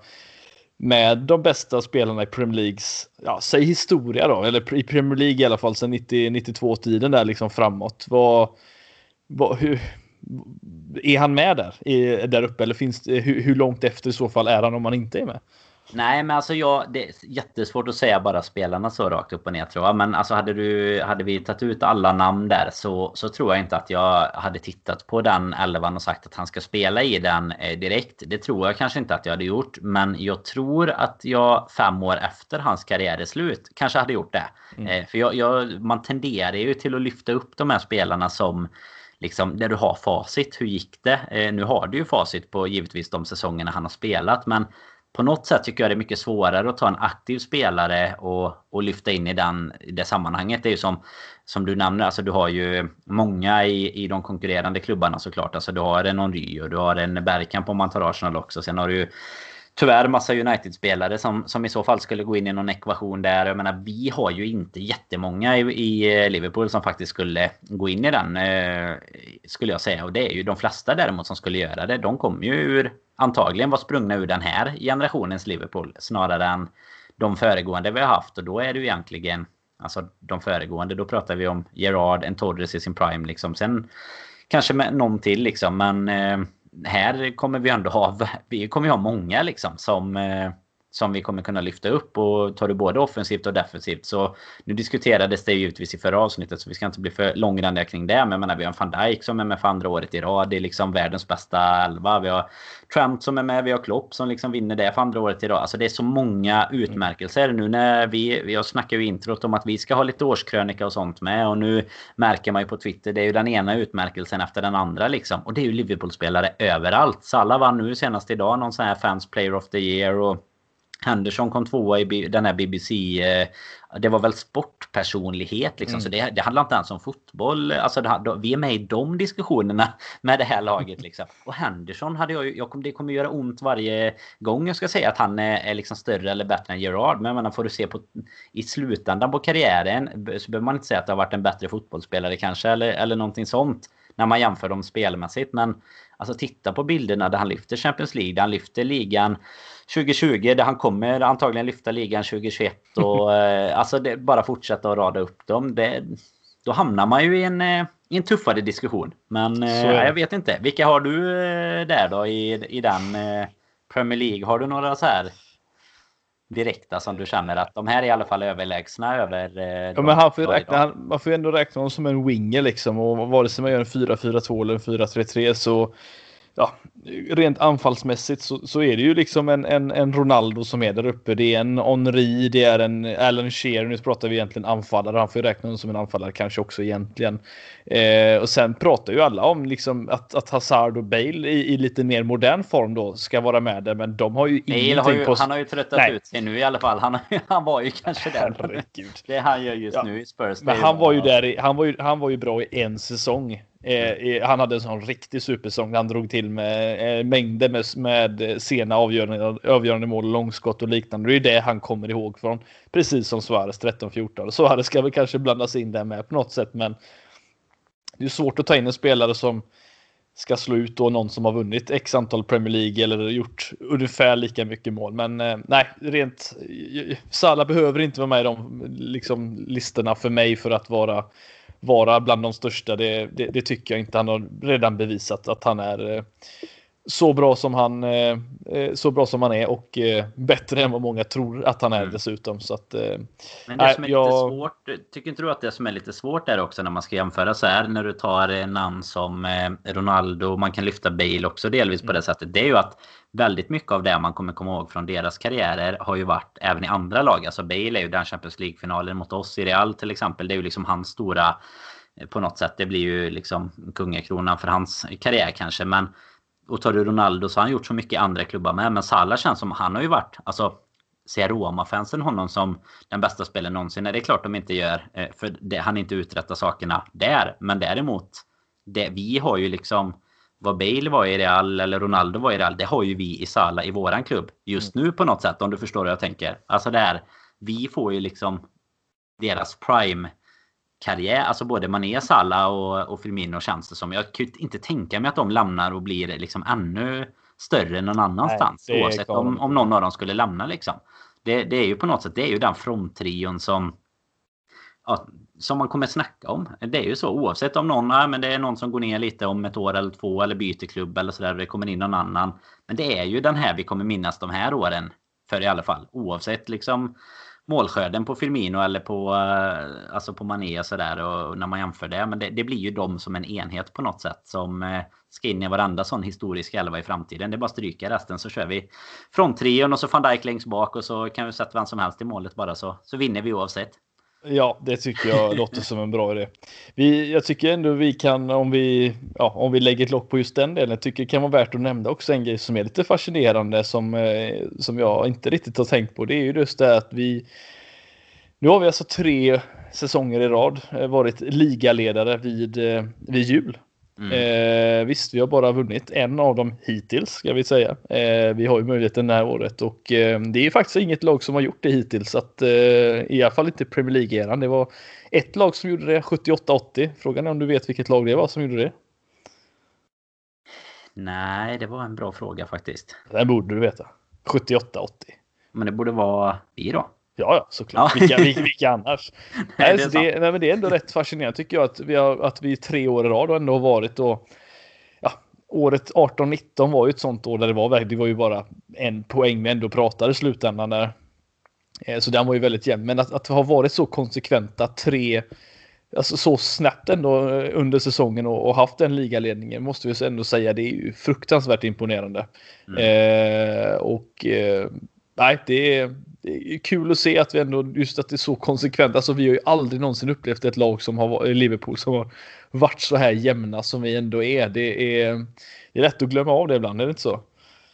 med de bästa spelarna i Premier Leagues, ja, säg historia då, eller i Premier League i alla fall sedan 90, 92 tiden där liksom framåt. Vad, vad, hur, är han med där, är, där uppe eller finns hur, hur långt efter i så fall är han om han inte är med? Nej, men alltså jag, det är jättesvårt att säga bara spelarna så rakt upp och ner tror jag. Men alltså hade, du, hade vi tagit ut alla namn där så, så tror jag inte att jag hade tittat på den elvan och sagt att han ska spela i den eh, direkt. Det tror jag kanske inte att jag hade gjort. Men jag tror att jag fem år efter hans karriär är slut kanske hade gjort det. Mm. Eh, för jag, jag, man tenderar ju till att lyfta upp de här spelarna som liksom, där du har facit. Hur gick det? Eh, nu har du ju facit på givetvis de säsongerna han har spelat. Men på något sätt tycker jag det är mycket svårare att ta en aktiv spelare och, och lyfta in i, den, i det sammanhanget. Det är ju som, som du nämner, alltså du har ju många i, i de konkurrerande klubbarna såklart. Alltså du har en Henry och du har en Bergkamp om man tar Arsenal också. Sen har du ju tyvärr massa United-spelare som, som i så fall skulle gå in i någon ekvation där. Jag menar, vi har ju inte jättemånga i, i eh, Liverpool som faktiskt skulle gå in i den. Eh, skulle jag säga. Och det är ju de flesta däremot som skulle göra det. De kommer ju ur, antagligen vara sprungna ur den här generationens Liverpool. Snarare än de föregående vi har haft. Och då är det ju egentligen... Alltså de föregående, då pratar vi om Gerard, en Torres i sin prime liksom. Sen kanske med någon till liksom. Men... Eh, här kommer vi ändå ha, vi kommer ha många liksom som, eh, som vi kommer kunna lyfta upp. Och tar du både offensivt och defensivt så nu diskuterades det givetvis i förra avsnittet så vi ska inte bli för långrandiga kring det. Men jag menar vi har en van Dijk som är med för andra året i rad. Det är liksom världens bästa elva. Vi har Trump som är med. Vi har Klopp som liksom vinner det för andra året i rad. Alltså det är så många utmärkelser. Nu när vi Jag snackar ju introt om att vi ska ha lite årskrönika och sånt med. Och nu märker man ju på Twitter det är ju den ena utmärkelsen efter den andra liksom. Och det är ju Liverpool-spelare överallt. Salah vann nu senast idag någon sån här fans player of the year och Henderson kom tvåa i den här BBC. Eh, det var väl sportpersonlighet liksom. Mm. Så det, det handlar inte ens om fotboll. Alltså det, vi är med i de diskussionerna med det här laget liksom. Och Henderson hade jag, jag det kommer göra ont varje gång jag ska säga att han är, är liksom större eller bättre än Gerard. Men jag menar, får du se på i slutändan på karriären så behöver man inte säga att det har varit en bättre fotbollsspelare kanske eller, eller någonting sånt. När man jämför dem spelmässigt. Men alltså titta på bilderna där han lyfter Champions League, där han lyfter ligan 2020 där han kommer antagligen lyfta ligan 2021 och eh, alltså det, bara fortsätta att rada upp dem. Det, då hamnar man ju i en, eh, i en tuffare diskussion. Men eh, jag vet inte. Vilka har du där då i, i den Premier League? Har du några så här direkta som du känner att de här är i alla fall överlägsna över... ja, men han får räkna, han, man får ju ändå räkna honom som en winger liksom och vare sig man gör en 4-4-2 eller en 4-3-3 så ja, rent anfallsmässigt så, så är det ju liksom en, en, en Ronaldo som är där uppe. Det är en Henri, det är en Alan Shearer. Nu pratar vi egentligen anfallare. Han får ju räkna honom som en anfallare kanske också egentligen. Eh, och sen pratar ju alla om liksom att, att Hazard och Bale i, i lite mer modern form då ska vara med där. Men de har ju Bale ingenting har ju, på... Han har ju tröttat Nej. ut sig nu i alla fall. Han, han var ju kanske där. Herregud. Det han gör just ja. nu i Spurs. Men han var ju där i, han var ju, han var ju bra i en säsong. Eh, eh, han hade en sån riktig supersång. Han drog till med eh, mängder med, med sena avgörande, avgörande mål, långskott och liknande. Det är det han kommer ihåg från. Precis som Suarez 13-14. Suarez ska väl kanske blandas in där med på något sätt, men det är svårt att ta in en spelare som ska slå ut då någon som har vunnit x antal Premier League eller gjort ungefär lika mycket mål. Men eh, nej, rent eh, Salah behöver inte vara med i de liksom, listorna för mig för att vara vara bland de största. Det, det, det, tycker jag inte. Han har redan bevisat att han är eh, så bra som han, eh, eh, så bra som han är och bättre än vad många tror att han är mm. dessutom. Så att, Men det som är jag... lite svårt, tycker inte du att det som är lite svårt är också när man ska jämföra så här när du tar namn som Ronaldo, man kan lyfta Bale också delvis på det mm. sättet. Det är ju att väldigt mycket av det man kommer komma ihåg från deras karriärer har ju varit även i andra lag. Alltså Bale är ju den Champions League-finalen mot oss i Real till exempel. Det är ju liksom hans stora eh, på något sätt. Det blir ju liksom kungakronan för hans karriär kanske. Men och tar du Ronaldo så har han gjort så mycket andra klubbar med. Men Salah känns som han har ju varit, alltså ser Roma-fansen honom som den bästa spelaren någonsin? Nej, det är klart de inte gör. Eh, för det, han inte uträttar sakerna där. Men däremot, det, vi har ju liksom vad Bale var i Real eller Ronaldo var i Real, det har ju vi i Sala i våran klubb. Just mm. nu på något sätt, om du förstår hur jag tänker. Alltså det här, vi får ju liksom deras prime karriär, alltså både Mané, Salah och, och Firmino känns det som. Jag kan inte tänka mig att de lämnar och blir liksom ännu större någon annanstans. Nej, oavsett om, om någon av dem skulle lämna liksom. Det, det, är ju på något sätt, det är ju den fronttrion som ja, som man kommer snacka om. Det är ju så oavsett om någon, ja, men det är någon som går ner lite om ett år eller två eller byter klubb eller sådär det kommer in någon annan. Men det är ju den här vi kommer minnas de här åren. För i alla fall oavsett liksom målskörden på Firmino eller på, eh, alltså på Mané och sådär och när man jämför det. Men det, det, blir ju de som en enhet på något sätt som eh, ska in i varandra sån historisk elva i framtiden. Det är bara stryka resten så kör vi från trion och så van Dijk längst bak och så kan vi sätta vem som helst i målet bara så, så vinner vi oavsett. Ja, det tycker jag låter som en bra idé. Vi, jag tycker ändå vi kan, om vi, ja, om vi lägger ett lock på just den delen, jag tycker det kan vara värt att nämna också en grej som är lite fascinerande som, eh, som jag inte riktigt har tänkt på. Det är ju just det att vi, nu har vi alltså tre säsonger i rad eh, varit ligaledare vid, eh, vid jul. Mm. Eh, visst, vi har bara vunnit en av dem hittills ska vi säga. Eh, vi har ju möjligheten det här året och eh, det är faktiskt inget lag som har gjort det hittills. Att, eh, I alla fall inte Premier League-eran. Det var ett lag som gjorde det 78-80. Frågan är om du vet vilket lag det var som gjorde det? Nej, det var en bra fråga faktiskt. Det borde du veta. 78-80. Men det borde vara vi då? Ja, ja såklart. Ja. Vilka, vilka, vilka annars? nej, det, är det, nej, men det är ändå rätt fascinerande tycker jag att vi, har, att vi tre år i rad ändå har varit och ja, året 18-19 var ju ett sånt år där det var det var ju bara en poäng vi ändå pratade i slutändan där. Eh, så den var ju väldigt jämn. Men att, att ha varit så konsekventa tre, alltså så snabbt ändå eh, under säsongen och, och haft den ligaledningen måste vi ändå säga. Det är ju fruktansvärt imponerande. Mm. Eh, och eh, nej, det är, det är kul att se att vi ändå just att det är så konsekvent. Alltså vi har ju aldrig någonsin upplevt ett lag som har Liverpool som har varit så här jämna som vi ändå är. Det är, det är lätt att glömma av det ibland, är det inte så?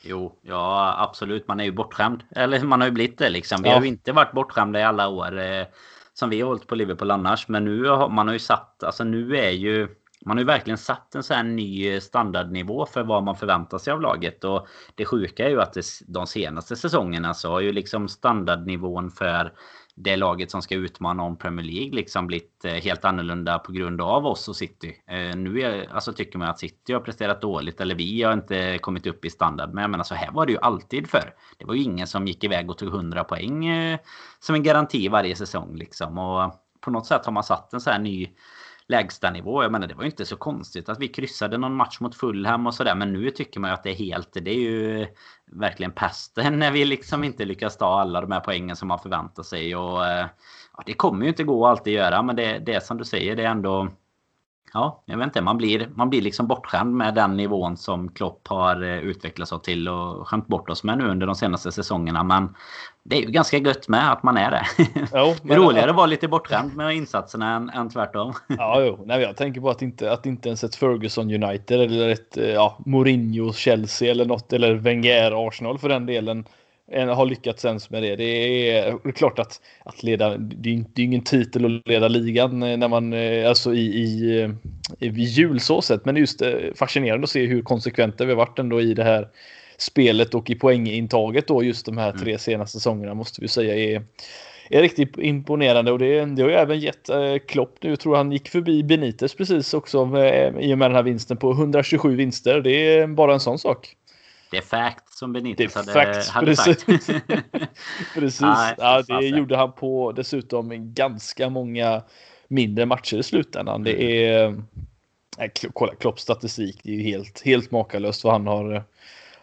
Jo, ja absolut. Man är ju bortskämd. Eller man har ju blivit det liksom. Vi ja. har ju inte varit bortskämda i alla år eh, som vi har hållit på Liverpool annars. Men nu har man har ju satt, alltså nu är ju man har ju verkligen satt en sån här ny eh, standardnivå för vad man förväntar sig av laget. Och det sjuka är ju att det, de senaste säsongerna så har ju liksom standardnivån för det laget som ska utmana om Premier League liksom blivit eh, helt annorlunda på grund av oss och City. Eh, nu är, alltså tycker man att City har presterat dåligt eller vi har inte kommit upp i standard. Men jag menar så här var det ju alltid för. Det var ju ingen som gick iväg och tog 100 poäng som en garanti varje säsong liksom. Och på något sätt har man satt en så här ny lägstanivå. Jag menar det var ju inte så konstigt att vi kryssade någon match mot Fulham och sådär. Men nu tycker man ju att det är helt... Det är ju verkligen pesten när vi liksom inte lyckas ta alla de här poängen som man förväntar sig. Och eh, ja, det kommer ju inte gå att alltid göra. Men det, det är som du säger, det är ändå... Ja, jag vet inte. Man blir, man blir liksom bortskämd med den nivån som Klopp har eh, utvecklat sig till och skämt bort oss med nu under de senaste säsongerna. Men det är ju ganska gött med att man är det. Jo, men, Roligare att vara lite bortskämd med insatserna än, än tvärtom. Ja, jo. Nej, jag tänker på att inte, att inte ens ett Ferguson United eller ett ja, Mourinho Chelsea eller något eller Wenger Arsenal för den delen har lyckats ens med det. Det är klart att, att leda, det är, inte, ingen titel att leda ligan när man, alltså i, i, i jul så sett, men just fascinerande att se hur konsekventa vi har varit ändå i det här spelet och i poängintaget då just de här tre mm. senaste säsongerna måste vi säga är, är riktigt imponerande och det, det har ju även gett eh, Klopp nu, tror han gick förbi Benitez precis också eh, i och med den här vinsten på 127 vinster. Det är bara en sån sak. Det är fact som Benitez hade, facts, hade precis. sagt. precis. Nej, ja, det gjorde han på dessutom ganska många mindre matcher i slutändan. Det mm. är... Nej, kolla Klopps statistik. Det är ju helt, helt makalöst vad han har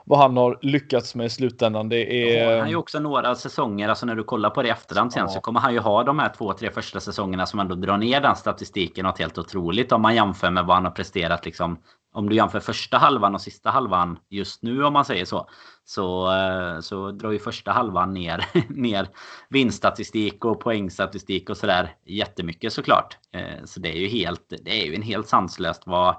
vad han har lyckats med i slutändan. Det är... Ja, han har ju också några säsonger, alltså när du kollar på det i efterhand sen ja. så kommer han ju ha de här två, tre första säsongerna som ändå drar ner den statistiken något helt otroligt om man jämför med vad han har presterat liksom. Om du jämför första halvan och sista halvan just nu om man säger så. Så, eh, så drar ju första halvan ner, ner vinststatistik och poängstatistik och sådär jättemycket såklart. Eh, så det är ju helt, det är ju en helt sanslöst vad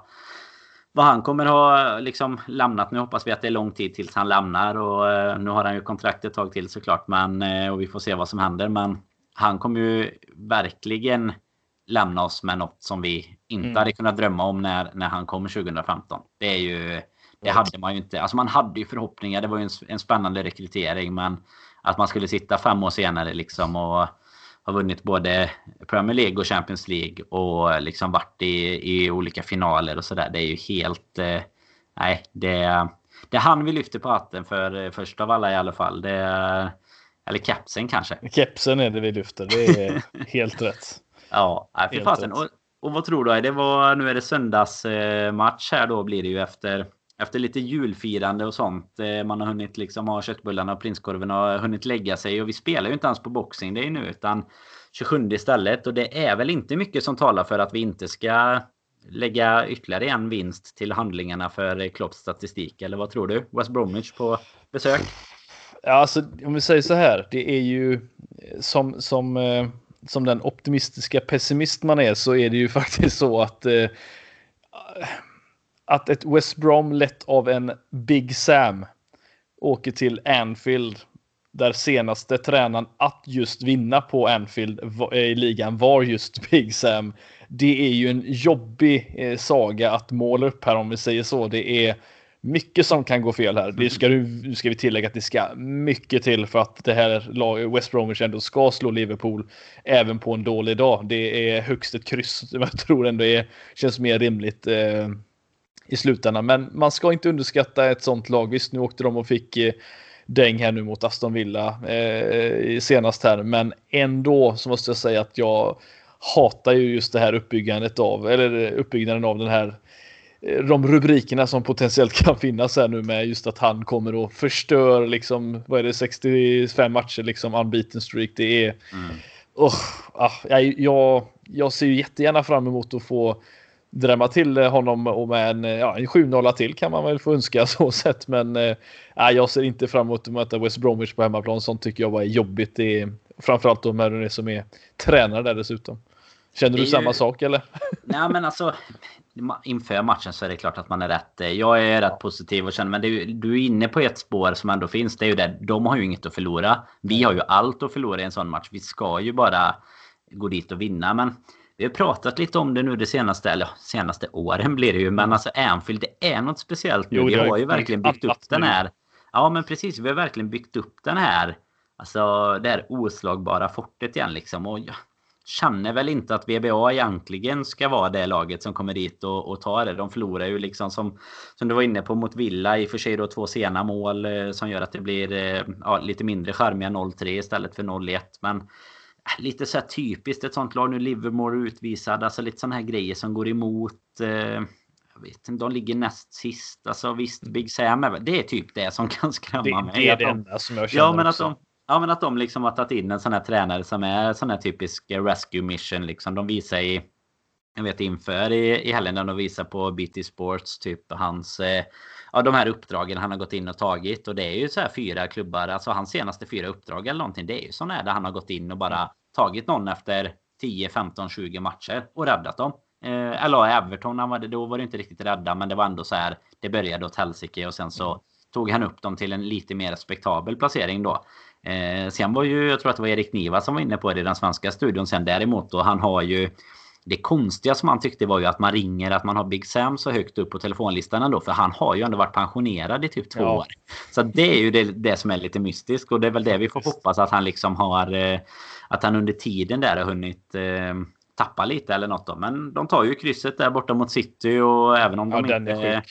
vad han kommer ha liksom lämnat. Nu hoppas vi att det är lång tid tills han lämnar och eh, nu har han ju kontrakt ett tag till såklart. Men, och vi får se vad som händer. Men han kommer ju verkligen lämna oss med något som vi inte mm. hade kunnat drömma om när, när han kom 2015. Det är ju... Det hade man ju inte. Alltså man hade ju förhoppningar. Det var ju en, en spännande rekrytering. Men att man skulle sitta fem år senare liksom och har vunnit både Premier League och Champions League och liksom varit i, i olika finaler och sådär. Det är ju helt... Eh, nej, det, det han vi lyfter på hatten för eh, först av alla i alla fall. Det, eller kepsen kanske. Kepsen är det vi lyfter, det är helt rätt. Ja, fy fasen. Och, och vad tror du? Det var, nu är det söndagsmatch eh, här då blir det ju efter efter lite julfirande och sånt. Eh, man har hunnit liksom ha köttbullarna och prinskorven och hunnit lägga sig. Och vi spelar ju inte ens på Boxing det är nu utan 27 istället. Och det är väl inte mycket som talar för att vi inte ska lägga ytterligare en vinst till handlingarna för Klopps statistik. Eller vad tror du? West Bromwich på besök? Ja, alltså om vi säger så här. Det är ju som, som, eh, som den optimistiska pessimist man är så är det ju faktiskt så att eh, att ett West Brom lett av en Big Sam åker till Anfield där senaste tränaren att just vinna på Anfield eh, i ligan var just Big Sam. Det är ju en jobbig eh, saga att måla upp här om vi säger så. Det är mycket som kan gå fel här. Det ska, nu ska vi tillägga att det ska mycket till för att det här West Bromwich ändå ska slå Liverpool även på en dålig dag. Det är högst ett kryss. Jag tror ändå det känns mer rimligt. Eh, i slutändan. Men man ska inte underskatta ett sånt lag. Visst, nu åkte de och fick eh, däng här nu mot Aston Villa eh, senast här, men ändå så måste jag säga att jag hatar ju just det här uppbyggandet av, eller uppbyggnaden av den här de rubrikerna som potentiellt kan finnas här nu med just att han kommer och förstör liksom, vad är det, 65 matcher liksom unbeaten streak. Det är, mm. oh, ah, jag, jag, ser ju jättegärna fram emot att få drämma till honom och med en, ja, en 7-0 till kan man väl få önska så sett. Men äh, jag ser inte fram emot att möta West Bromwich på hemmaplan. Sånt tycker jag bara är jobbigt. Det är, framförallt då med det som är tränare där dessutom. Känner du ju... samma sak eller? Nej men alltså inför matchen så är det klart att man är rätt. Eh, jag är rätt positiv och känner men är, du är inne på ett spår som ändå finns. Det är ju det. De har ju inget att förlora. Vi har ju allt att förlora i en sån match. Vi ska ju bara gå dit och vinna. Men vi har pratat lite om det nu det senaste, eller senaste åren blir det ju. Men alltså Anfield, det är något speciellt nu. Jo, vi har ju verkligen byggt upp den här. Ja men precis, vi har verkligen byggt upp den här. Alltså det här oslagbara fortet igen liksom. Och känner väl inte att VBA egentligen ska vara det laget som kommer dit och, och tar det. De förlorar ju liksom som, som du var inne på mot Villa. I och för sig då två sena mål eh, som gör att det blir eh, ja, lite mindre charmiga 0-3 istället för 0-1. Men lite så här typiskt ett sånt lag. Nu Livermore utvisad. Alltså lite sådana här grejer som går emot. Eh, jag vet inte, de ligger näst sist. Alltså visst, Big Sam är Det är typ det som kan skrämma det, mig. Det är det enda som jag känner ja, men också. Att de, ja, men att de liksom har tagit in en sån här tränare som är sån här typisk rescue mission. Liksom. De visar i jag vet inför i, i helgen när de visar på BT Sports typ hans eh, ja, de här uppdragen han har gått in och tagit. Och det är ju så här fyra klubbar, alltså hans senaste fyra uppdrag eller någonting. Det är ju sån här där han har gått in och bara tagit någon efter 10, 15, 20 matcher och räddat dem. Eh, eller Everton, han var det, då var det inte riktigt rädda, men det var ändå så här. Det började åt helsike och sen så tog han upp dem till en lite mer respektabel placering då. Eh, sen var ju, jag tror att det var Erik Niva som var inne på det i den svenska studion sen däremot. Och han har ju det konstiga som han tyckte var ju att man ringer att man har Big Sam så högt upp på telefonlistan ändå. För han har ju ändå varit pensionerad i typ två ja. år. Så det är ju det, det, som är lite mystiskt. Och det är väl det vi får hoppas att han liksom har... Eh, att han under tiden där har hunnit eh, tappa lite eller något då. Men de tar ju krysset där borta mot City och även om de ja, inte...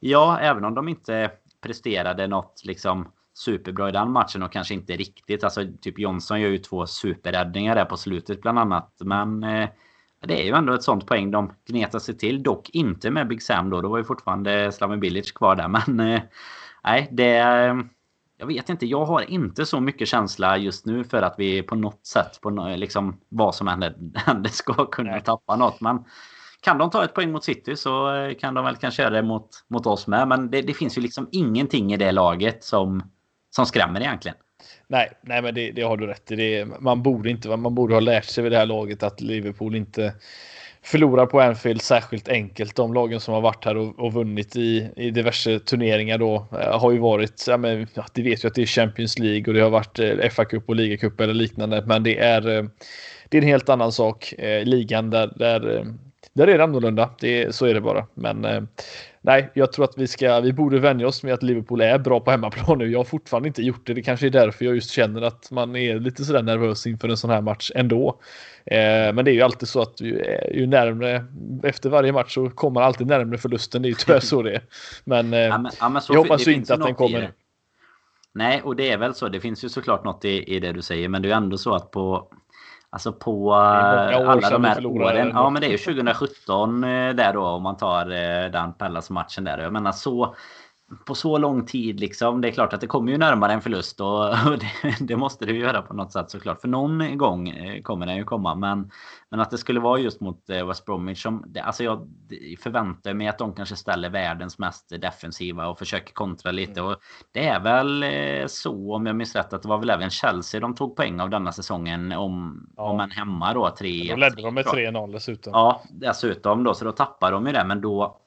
Ja, även om de inte presterade något liksom superbra i den matchen och kanske inte riktigt. Alltså typ Jonsson gör ju två superräddningar där på slutet bland annat. Men eh, det är ju ändå ett sånt poäng de gnetar sig till. Dock inte med Big Sam då. Då var ju fortfarande Slaven Bilic kvar där. Men eh, nej, det... Jag vet inte. Jag har inte så mycket känsla just nu för att vi på något sätt, på liksom vad som händer, händer ska kunna tappa något. Men kan de ta ett poäng mot City så eh, kan de väl kanske göra det mot, mot oss med. Men det, det finns ju liksom ingenting i det laget som, som skrämmer egentligen. Nej, nej men det, det har du rätt i. Det, man, borde inte, man borde ha lärt sig vid det här laget att Liverpool inte förlorar på Anfield särskilt enkelt. De lagen som har varit här och, och vunnit i, i diverse turneringar då äh, har ju varit, ja, men, ja, det vet ju att det är Champions League och det har varit eh, FA-cup och ligacup eller liknande. Men det är, eh, det är en helt annan sak. Eh, ligan där, där, eh, där är det annorlunda. Det, så är det bara. Men eh, nej, jag tror att vi ska, vi borde vänja oss med att Liverpool är bra på hemmaplan nu. Jag har fortfarande inte gjort det. Det kanske är därför jag just känner att man är lite sådär nervös inför en sån här match ändå. Eh, men det är ju alltid så att ju, ju närmre efter varje match så kommer man alltid närmre förlusten. Det är ju tyvärr så det är. Men, eh, ja, men, ja, men jag hoppas ju inte att den kommer. Nej, och det är väl så. Det finns ju såklart något i, i det du säger, men det är ändå så att på Alltså på alla de här åren. Ja men det är ju 2017 där då om man tar den Pallas-matchen där. Jag menar så på så lång tid liksom. Det är klart att det kommer ju närmare en förlust och, och det, det, måste det ju göra på något sätt såklart. För någon gång eh, kommer den ju komma. Men, men att det skulle vara just mot eh, West Bromwich som... Det, alltså jag förväntar mig att de kanske ställer världens mest defensiva och försöker kontra lite. Och det är väl eh, så om jag minns rätt att det var väl även Chelsea de tog poäng av denna säsongen om, ja. om en hemma då. 3 Då ledde de med 3-0 dessutom. Ja, dessutom då. Så då tappar de ju det. Men då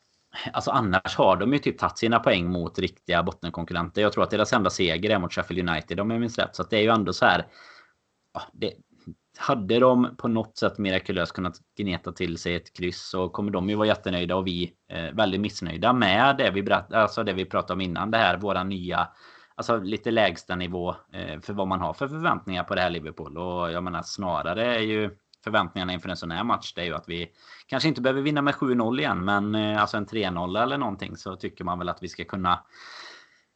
Alltså annars har de ju typ tagit sina poäng mot riktiga bottenkonkurrenter. Jag tror att deras enda seger är mot Sheffield United om jag minns rätt. Så det är ju ändå så här. Ja, det, hade de på något sätt mirakulöst kunnat gneta till sig ett kryss så kommer de ju vara jättenöjda och vi eh, väldigt missnöjda med det vi, berätt, alltså det vi pratade om innan. Det här våra nya, alltså lite lägsta nivå eh, för vad man har för förväntningar på det här Liverpool. Och jag menar snarare är ju förväntningarna inför en sån här match det är ju att vi kanske inte behöver vinna med 7-0 igen men eh, alltså en 3-0 eller någonting så tycker man väl att vi ska kunna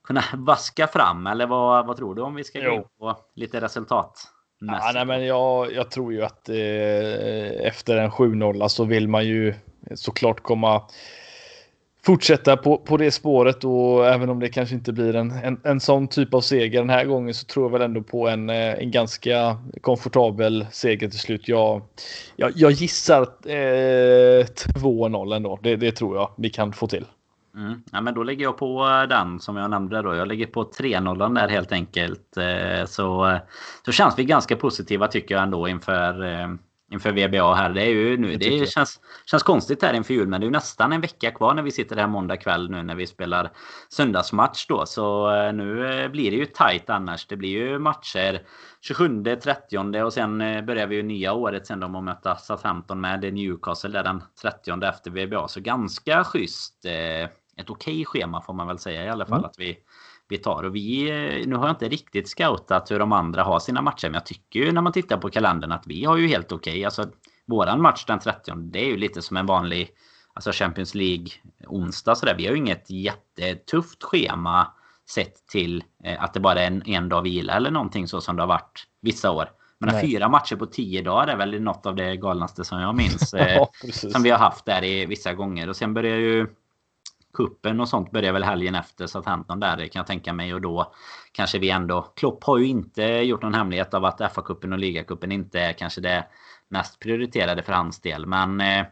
kunna vaska fram eller vad, vad tror du om vi ska gå på lite resultat? Ja, nej, men jag, jag tror ju att eh, efter en 7-0 så vill man ju såklart komma fortsätta på, på det spåret och även om det kanske inte blir en, en, en sån typ av seger den här gången så tror jag väl ändå på en, eh, en ganska komfortabel seger till slut. Jag, jag, jag gissar eh, 2-0 ändå. Det, det tror jag vi kan få till. Mm. Ja, men då lägger jag på eh, den som jag nämnde då. Jag lägger på 3-0 där helt enkelt. Eh, så, så känns vi ganska positiva tycker jag ändå inför inför VBA här. Det, är ju nu, det känns, känns konstigt här inför jul men det är ju nästan en vecka kvar när vi sitter här måndag kväll nu när vi spelar söndagsmatch då. Så eh, nu eh, blir det ju tight annars. Det blir ju matcher 27, 30 och sen eh, börjar vi ju nya året sen de att möta Southampton med Newcastle där den 30 efter VBA. Så ganska schysst. Ett okej schema får man väl säga i alla fall mm. att vi vi tar. Och vi, eh, nu har jag inte riktigt scoutat hur de andra har sina matcher. Men jag tycker ju när man tittar på kalendern att vi har ju helt okej. Okay. Alltså, våran match den 30 det är ju lite som en vanlig alltså Champions League onsdag. Så där. Vi har ju inget jättetufft schema sett till eh, att det bara är en, en dag vila eller någonting så som det har varit vissa år. Men fyra matcher på tio dagar är väl något av det galnaste som jag minns. ja, eh, som vi har haft där i vissa gånger. Och sen börjar ju kuppen och sånt börjar väl helgen efter Southampton där kan jag tänka mig och då kanske vi ändå Klopp har ju inte gjort någon hemlighet av att FA-cupen och ligacupen inte är kanske det mest prioriterade för hans del men eh,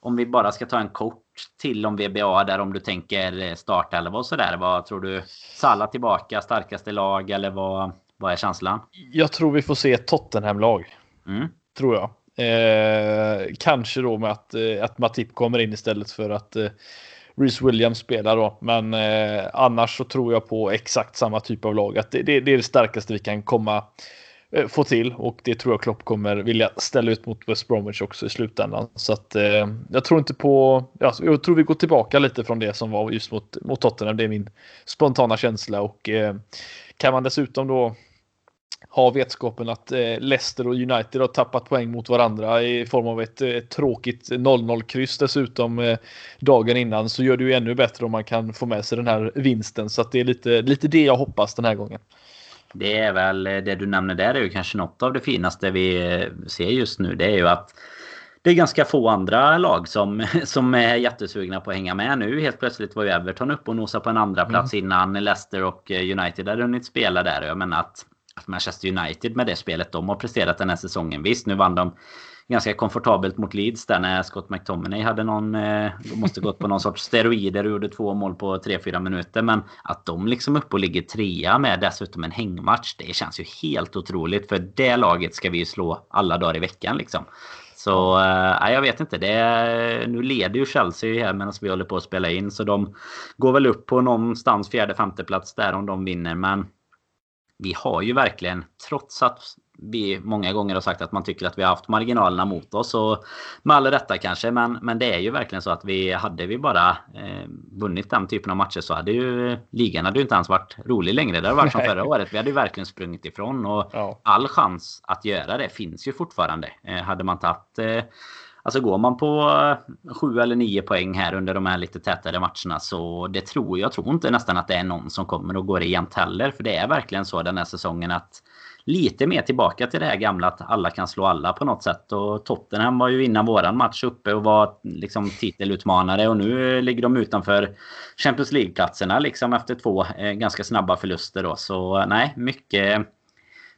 om vi bara ska ta en kort till om VBA där om du tänker startelva och sådär vad tror du Salla tillbaka starkaste lag eller vad vad är känslan? Jag tror vi får se ett Tottenham-lag. Mm. Tror jag. Eh, kanske då med att, eh, att Matip kommer in istället för att eh, Reece Williams spelar då. Men eh, annars så tror jag på exakt samma typ av lag. Att det, det, det är det starkaste vi kan komma eh, få till och det tror jag Klopp kommer vilja ställa ut mot West Bromwich också i slutändan. Så att eh, jag tror inte på. Ja, jag tror vi går tillbaka lite från det som var just mot, mot Tottenham. Det är min spontana känsla och eh, kan man dessutom då ha vetskapen att eh, Leicester och United har tappat poäng mot varandra i form av ett, ett tråkigt 0-0 kryss dessutom eh, dagen innan så gör det ju ännu bättre om man kan få med sig den här vinsten så att det är lite, lite det jag hoppas den här gången. Det är väl eh, det du nämner där är ju kanske något av det finaste vi ser just nu. Det är ju att det är ganska få andra lag som, som är jättesugna på att hänga med nu. Helt plötsligt var ju Everton uppe och nosade på en andra plats mm. innan Leicester och United hade hunnit spela där. Jag menar att Manchester United med det spelet de har presterat den här säsongen. Visst, nu vann de ganska komfortabelt mot Leeds där när Scott McTominay hade någon... Eh, de måste gått på någon sorts steroider och gjorde två mål på 3-4 minuter. Men att de liksom uppe och ligger trea med dessutom en hängmatch. Det känns ju helt otroligt. För det laget ska vi ju slå alla dagar i veckan liksom. Så äh, jag vet inte. Det nu leder ju Chelsea här medan vi håller på att spela in. Så de går väl upp på någonstans fjärde, femte plats där om de vinner. Men vi har ju verkligen, trots att vi många gånger har sagt att man tycker att vi har haft marginalerna mot oss. Och med all rätta kanske. Men, men det är ju verkligen så att vi hade vi bara eh, vunnit den typen av matcher så hade ju ligan hade ju inte ens varit rolig längre. Det hade varit som förra året. Vi hade ju verkligen sprungit ifrån. Och ja. all chans att göra det finns ju fortfarande. Eh, hade man tagit eh, Alltså går man på eh, sju eller nio poäng här under de här lite tätare matcherna så det tror jag tror inte nästan att det är någon som kommer och går rent heller. För det är verkligen så den här säsongen att lite mer tillbaka till det här gamla att alla kan slå alla på något sätt. Och Tottenham var ju innan våran match uppe och var liksom titelutmanare och nu ligger de utanför Champions League-platserna liksom efter två eh, ganska snabba förluster då. Så nej, mycket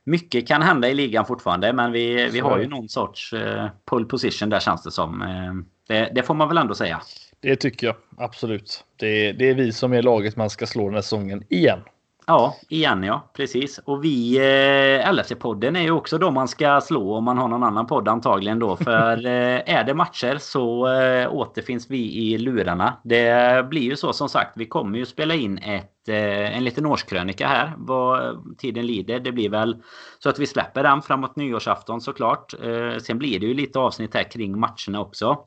mycket kan hända i ligan fortfarande, men vi, vi har ju någon sorts eh, pull position där känns det som. Eh, det, det, får man väl ändå säga. Det tycker jag absolut. Det, det är vi som är laget man ska slå den här säsongen igen. Ja, igen ja. Precis. Och vi, eh, LFC-podden är ju också de man ska slå om man har någon annan podd antagligen då. För eh, är det matcher så eh, återfinns vi i lurarna. Det blir ju så som sagt. Vi kommer ju spela in ett, eh, en liten årskrönika här vad tiden lider. Det blir väl så att vi släpper den framåt nyårsafton såklart. Eh, sen blir det ju lite avsnitt här kring matcherna också.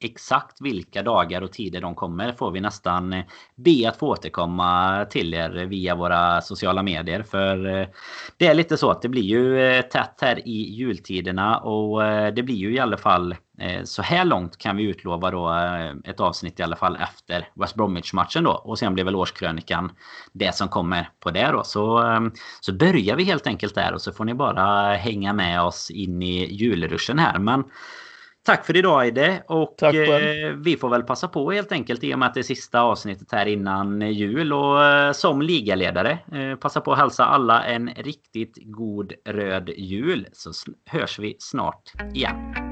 Exakt vilka dagar och tider de kommer får vi nästan eh, be att få återkomma till er via våra sociala medier. För eh, det är lite så att det blir ju eh, tätt här i jultiderna och det blir ju i alla fall så här långt kan vi utlova då ett avsnitt i alla fall efter West Bromwich-matchen då. Och sen blir väl årskrönikan det som kommer på det då. Så, ehm, så börjar vi helt enkelt där och så får ni bara hänga med oss in i julruschen här. Men Tack för idag Eide. Och eh, vi får väl passa på helt enkelt i och med att det är sista avsnittet här innan jul. Och eh, som ligaledare eh, passa på att hälsa alla en riktigt god röd jul. Så hörs vi snart igen.